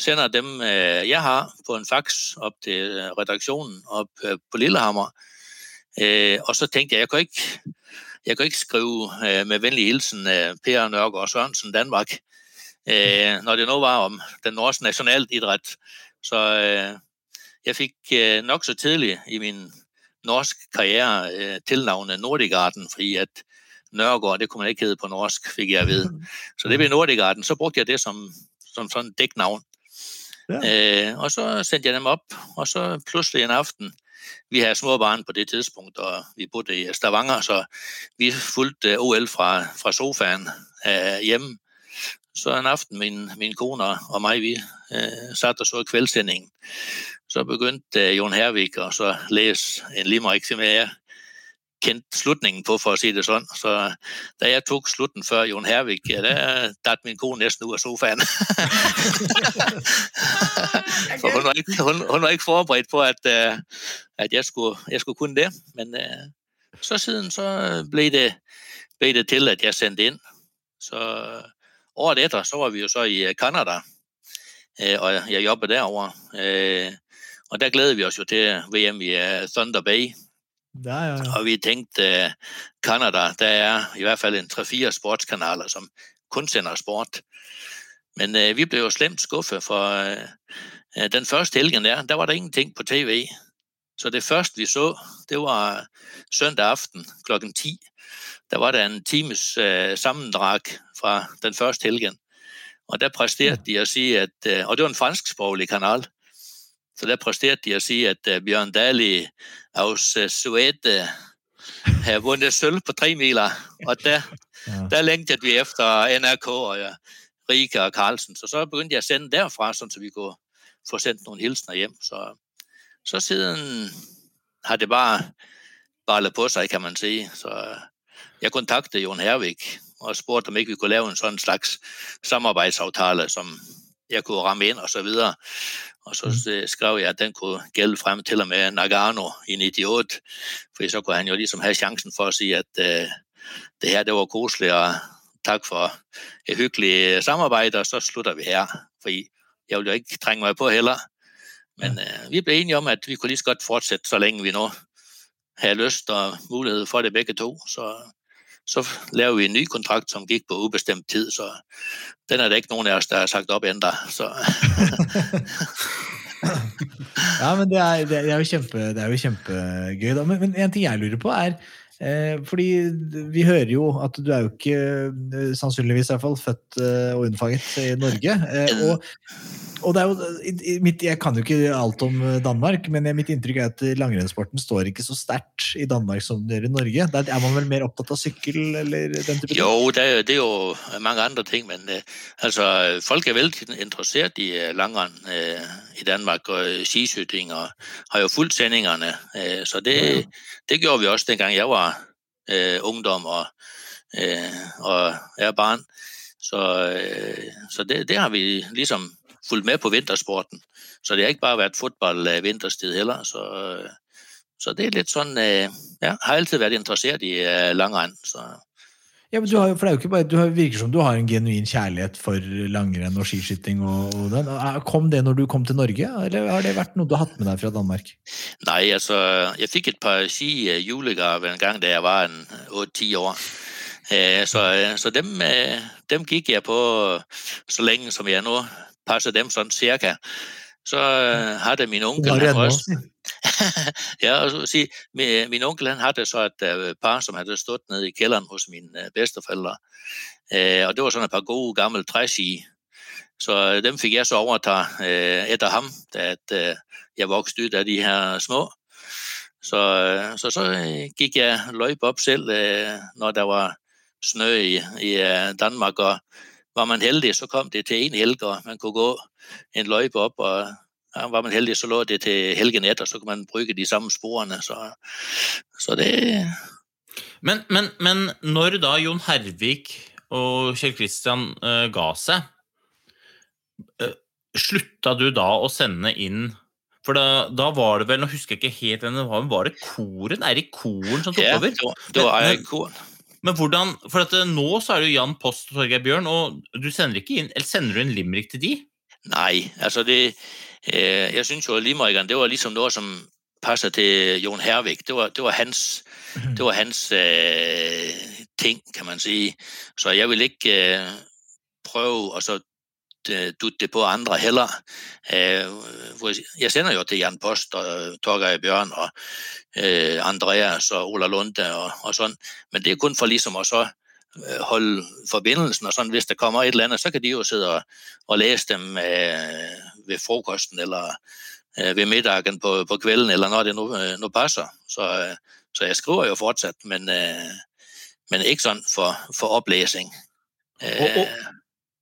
sender dem, øh, jeg har, på en fax op til øh, redaktionen op øh, på Lillehammer. Øh, og så tænkte jeg, jeg kan ikke jeg kan ikke skrive øh, med venlig hilsen øh, Per Nørgaard Sørensen, Danmark, øh, når det nå var om den norske nasjonalidrett. Så jeg fikk øh, nok så tidligt i min norsk karriere tilnavnet Nordigarden, fordi at Nørgaard, det kunne man ikke hedde på norsk, fikk jeg at vide. Så det ble Nordigarden. Så brukte jeg det som, som sådan dæknavn. Øh, og så sendte jeg dem opp, og så plutselig en aften, vi havde små barn på det tidspunkt, og vi boede i Stavanger, så vi fulgte OL fra, fra sofaen øh, hjemme. Så en aften, min, min kone og mig, vi øh, satte og så kveldsendingen. Så begyndte øh, Jon Hervik og så læse en limerick, som jeg kendte slutningen på, for å si det sånn. Så da jeg tok slutten før Jon Hervik, der datt min kone nesten ut av sofaen. For hun var ikke, hun, hun var ikke forberedt på, at, uh, at jeg, skulle, jeg skulle kunne det. Men uh, så siden så ble det, ble det til, at jeg sendte inn. Så året etter så var vi jo så i øh, Canada, og jeg jobbet derovre. Uh, og der gleder vi oss jo til VM i Thunder Bay. Ja, ja, ja. Og vi tenkte Canada, der er i hvert fall en 3-4 sportskanaler, som kun sender sport. Men uh, vi ble jo slemt skuffet, for uh, den første helgen der, der var det ingenting på tv. Så det første vi så, det var søndag aften klokken ti. Der var det en times sammendrag fra den første helgen. Og der presterte de å si at, og det var en fransksproglig kanal, så der presterte de å si at uh, Bjørn Dali aus uh, Suede har vunnet sølv på tre miler. Og der, der lengtet vi efter NRK og Rika og Karlsen. Så så begynte jeg å sende derfra, sånn så vi kunne få sendt noen hilsener hjem. Så, så siden har det bare ballet på seg, kan man si. Så jeg kontaktet Jon Hervik og spurte om ikke vi kunne lave en sånn slags samarbeidsavtale som jeg kunne ramme ind og så videre. Og så øh, skrev jeg, at den kunne gælde frem til og med Nagano i 98, for så kunne han jo ligesom have chancen for at sige, at øh, det her det var koseligt, og tak for et hyggeligt samarbejde, og så slutter vi her, fordi jeg vil jo ikke trænge mig på heller. Men øh, vi blev enige om, at vi kunne lige så godt fortsætte, så længe vi nu havde lyst og mulighed for det begge to. Så, så laver vi en ny kontrakt, som gik på ubestemt tid, så den er der ikke nogen af os, der har sagt op endda. Så Ja, men det er, det er, jo, kjempe, det er jo kjempegøy. Men, men en ting jeg lurer på, er Fordi vi hører jo at du er jo ikke, eh, sannsynligvis i hvert fall, født eh, og unnfanget i Norge. Eh, og, og det er jo, mitt, Jeg kan jo ikke alt om eh, Danmark, men mitt inntrykk er at langrennssporten står ikke så sterkt i Danmark som det gjør i Norge. Der er man vel mer opptatt av sykkel eller den type ting? Jo, det er, det er jo mange andre ting, men altså, folk er veldig interessert i langrenn i Danmark, og øh, skiskyting, og har jo fulgt sendingerne. Øh, så det, det gjorde vi også, dengang jeg var øh, ungdom og, og er barn. Så, så det, det har vi liksom fulgt med på vintersporten. Så det har ikke bare vært fotball vinterstid heller, så... Så det er litt sånn Ja, har alltid vært interessert i langrenn. Så Ja, men du har, for det er jo ikke bare, du har, virker som du har en genuin kjærlighet for langrenn og skiskyting. Og, og den. Kom det når du kom til Norge, eller har det vært noe du har hatt med deg fra Danmark? Nei, altså, jeg fikk et par ski øh, julegaver en gang da jeg var en 8-10 år. Eh, så, øh, så dem, øh, dem gikk jeg på så lenge som jeg nå passer dem sånn cirka. Så hadde min onkel også? ja, og sige, min, min onkel han havde så et øh, par, som havde stået nede i kælderen hos mine øh, bedsteforældre. Øh, og det var sådan et par gode gamle træski. Så øh, dem fik jeg så overtage etter ham, da øh, jeg voksede ut af de her små. Så, øh, så, så øh, gik jeg løb op selv, øh, når der var snø i, i øh, Danmark, og var man heldig, så kom det til en helg, og man kunne gå en løjpe op, og ja, var man heldig, så lå det til helgen etter, så kunne man bruke de samme sporene. Så, så det, Men, men, men når da Jon Hervik og Kjell Kristian uh, ga seg, uh, slutta du da å sende inn For da, da var det vel, nå husker jeg ikke helt hvem det var, men var det Koren? Eirik Koren som tok Ja, over? det var- det var Eirik Koren. Men hvordan, for at eh, nå så er det jo Jan Post og Torgeir Bjørn, og du sender ikke inn, eller sender du en limerick til de? Nei, altså det, jeg synes jo, at Limerickeren, det var ligesom noget, som passer til Jon Hervik. Det var, det var hans, det var hans øh, ting, kan man sige. Så jeg vil ikke øh, prøve å så øh, dutte det på andre heller. Øh, jeg sender jo til Jan Post og Torgeir Bjørn og øh, Andreas og Ola Lunde og, og sådan. Men det er kun for ligesom at så øh, holde forbindelsen, og sådan, hvis der kommer et eller andet, så kan de jo sidde og, og læse dem øh, ved frokosten, eller øh, ved middagen på, på kvelden, eller når det nå, nå passer. Så, øh, så jeg skriver jo fortsatt, men, øh, men ikke sånn for, for oplæsning. Øh, Og, og,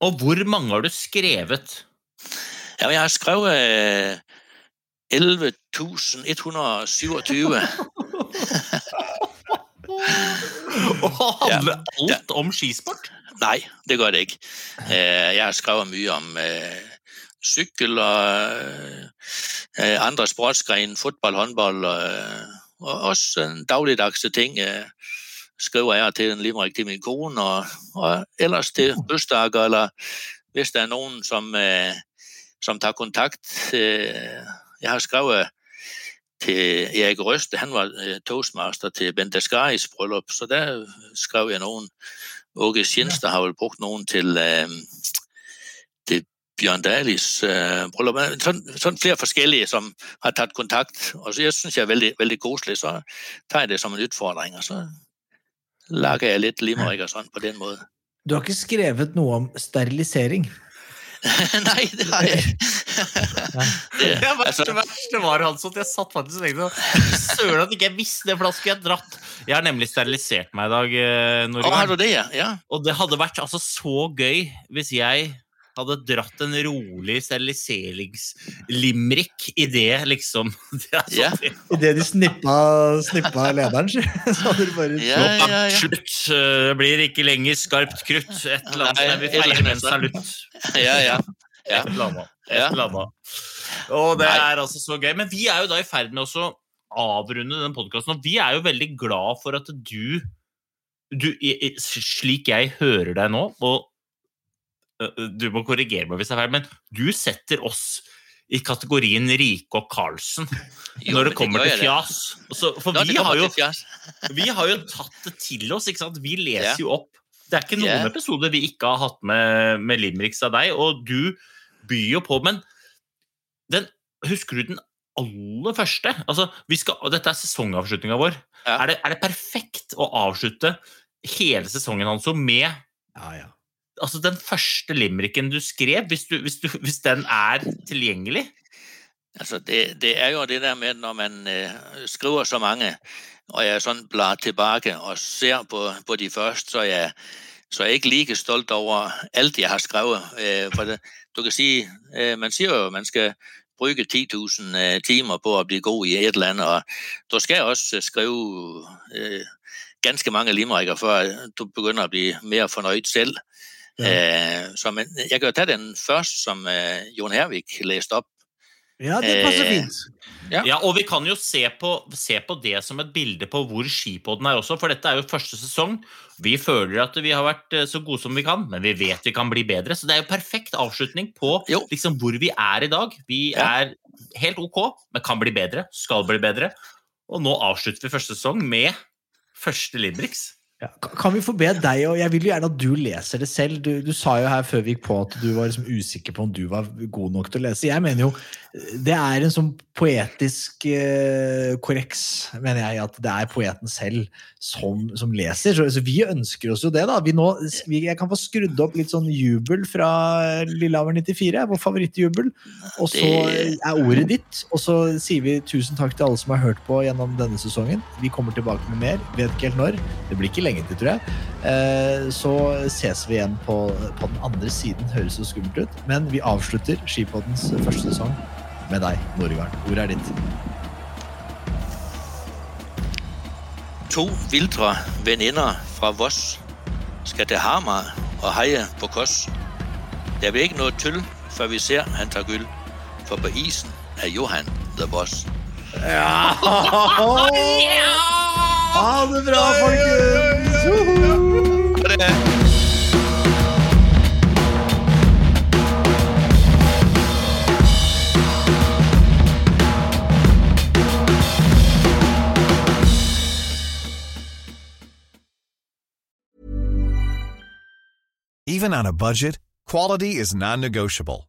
og hvor mange har du skrevet? Ja, jeg har skrevet øh, 11.127. Og handler alt om skisport? Nei, det gør det ikke. Øh, Jeg har skrevet mye om øh, cykel og øh, andre sportsgrener, fotball, håndball. øh, og også en dagligdagse ting. Øh, skriver jeg til en limerick til min kone, og, og ellers til bøstakker, eller hvis det er noen som, øh, som tar kontakt. Øh, jeg har skrevet til Erik Røste, han var øh, toastmaster til Bente Skaris bryllup, så der skrev jeg noen. Åge Skinstad har vel brukt noen øh, til Bjørn Dahlis eh, bryllup. Sånn, Sådan, sådan flere forskellige, som har tatt kontakt, og så jeg synes, jeg er veldig, veldig koselig, så tar jeg det som en utfordring, og så lager jeg litt limerick og sånn, på den måten. Du har ikke skrevet noe om sterilisering? Nei, det har jeg ikke. Det verste, verste var altså at jeg satt faktisk og tenkte Søren at ikke jeg visste det, for da skulle jeg dratt. Jeg har nemlig sterilisert meg i dag. eh, Norge. Å, har du det, ja? ja? Og det hadde vært altså så gøy hvis jeg hadde dratt en rolig steriliseringslimrik i det, liksom. Det er det. Ja. De snippa, snippa lederen, så så hadde de bare Så, Slutt. eh, Det blir ikke lenger skarpt krutt. Et eller annet som vi feirer med en salutt. Ja, ja. ja. Et eller annet. Et eller annet. Og det er altså så gøy. Men vi er jo da i ferd med å avrunde den podkasten, og vi er jo veldig glad for at du, du i- i- Slik jeg hører deg nå, og du må korrigere meg hvis det er feil, men du setter oss i kategorien Rike og Karlsen Jo, når det kommer til fjas. Så, for vi har, jo, vi har jo tatt det til oss, ikke sant? Vi leser Ja. jo opp. Det er ikke noen Ja. episoder vi ikke har hatt med, med limericks av deg, og du byr jo på, men den, husker du den aller første? Altså, vi skal, og dette er sesongavslutninga vår. Er, det, er det perfekt å avslutte hele sesongen Hanso, med altså, den første limericken du skrev, hvis, du, hvis, du, hvis den er tilgjengelig? Altså, det, det er jo det der med, når man øh, skriver så mange, og jeg sånn blar tilbake og ser på, på de første, så jeg, så er ikke like stolt over alt, jeg har skrevet. Øh, for det, du kan si, øh, man sier jo, man skal bruke 10.000 øh, timer på å bli god i et eller annet, og du skal også skrive ganske mange limericker, før du begynner å bli mer fornøyd selv. Ja. Så man, jeg kan jo ta den først, som øh, Jon Hervik leste opp. Ja, det passer Eh, fint. Ja. og vi kan jo se på, se på det som et bilde på hvor skipodden er også, for dette er jo første sesong. Vi føler at vi har vært eh, så gode som vi kan, men vi vet vi kan bli bedre. Så det er jo perfekt avslutning på liksom, hvor vi er i dag. Vi er helt ok, men kan bli bedre, skal bli bedre. Og nå avslutter vi første sesong med første Limericks. Ja, kan- vi få be deg, og jeg vil jo gjerne at du leser det selv. Du, du sa jo her før vi gikk på at du var liksom usikker på om du var god nok til å lese. Jeg mener jo det er en sånn poetisk eh, korreks, mener jeg, at det er poeten selv som, som leser. Så, så vi ønsker oss jo det, da. Vi nå, vi, jeg kan få skrudd opp litt sånn jubel fra Lillehammer 94, vår favorittjubel. Og så er ordet ditt. Og så sier vi tusen takk til alle som har hørt på gjennom denne sesongen. Vi kommer tilbake med mer. Vet ikke helt når. Det blir ikke lenge til, tror jeg. Eh, Så ses vi igjen på, på den andre siden. Høres så skummelt ut. Men vi avslutter Skipoddens første sesong med deg, Noregard. Ordet er ditt. To vildre venninner fra Voss skal til Hamar og heie på Koss. Det blir ikke noe tull før vi ser han tar gull, for på isen er Johan the boss. Ja! Ha det bra, folkens! Even on a budget, quality is non-negotiable.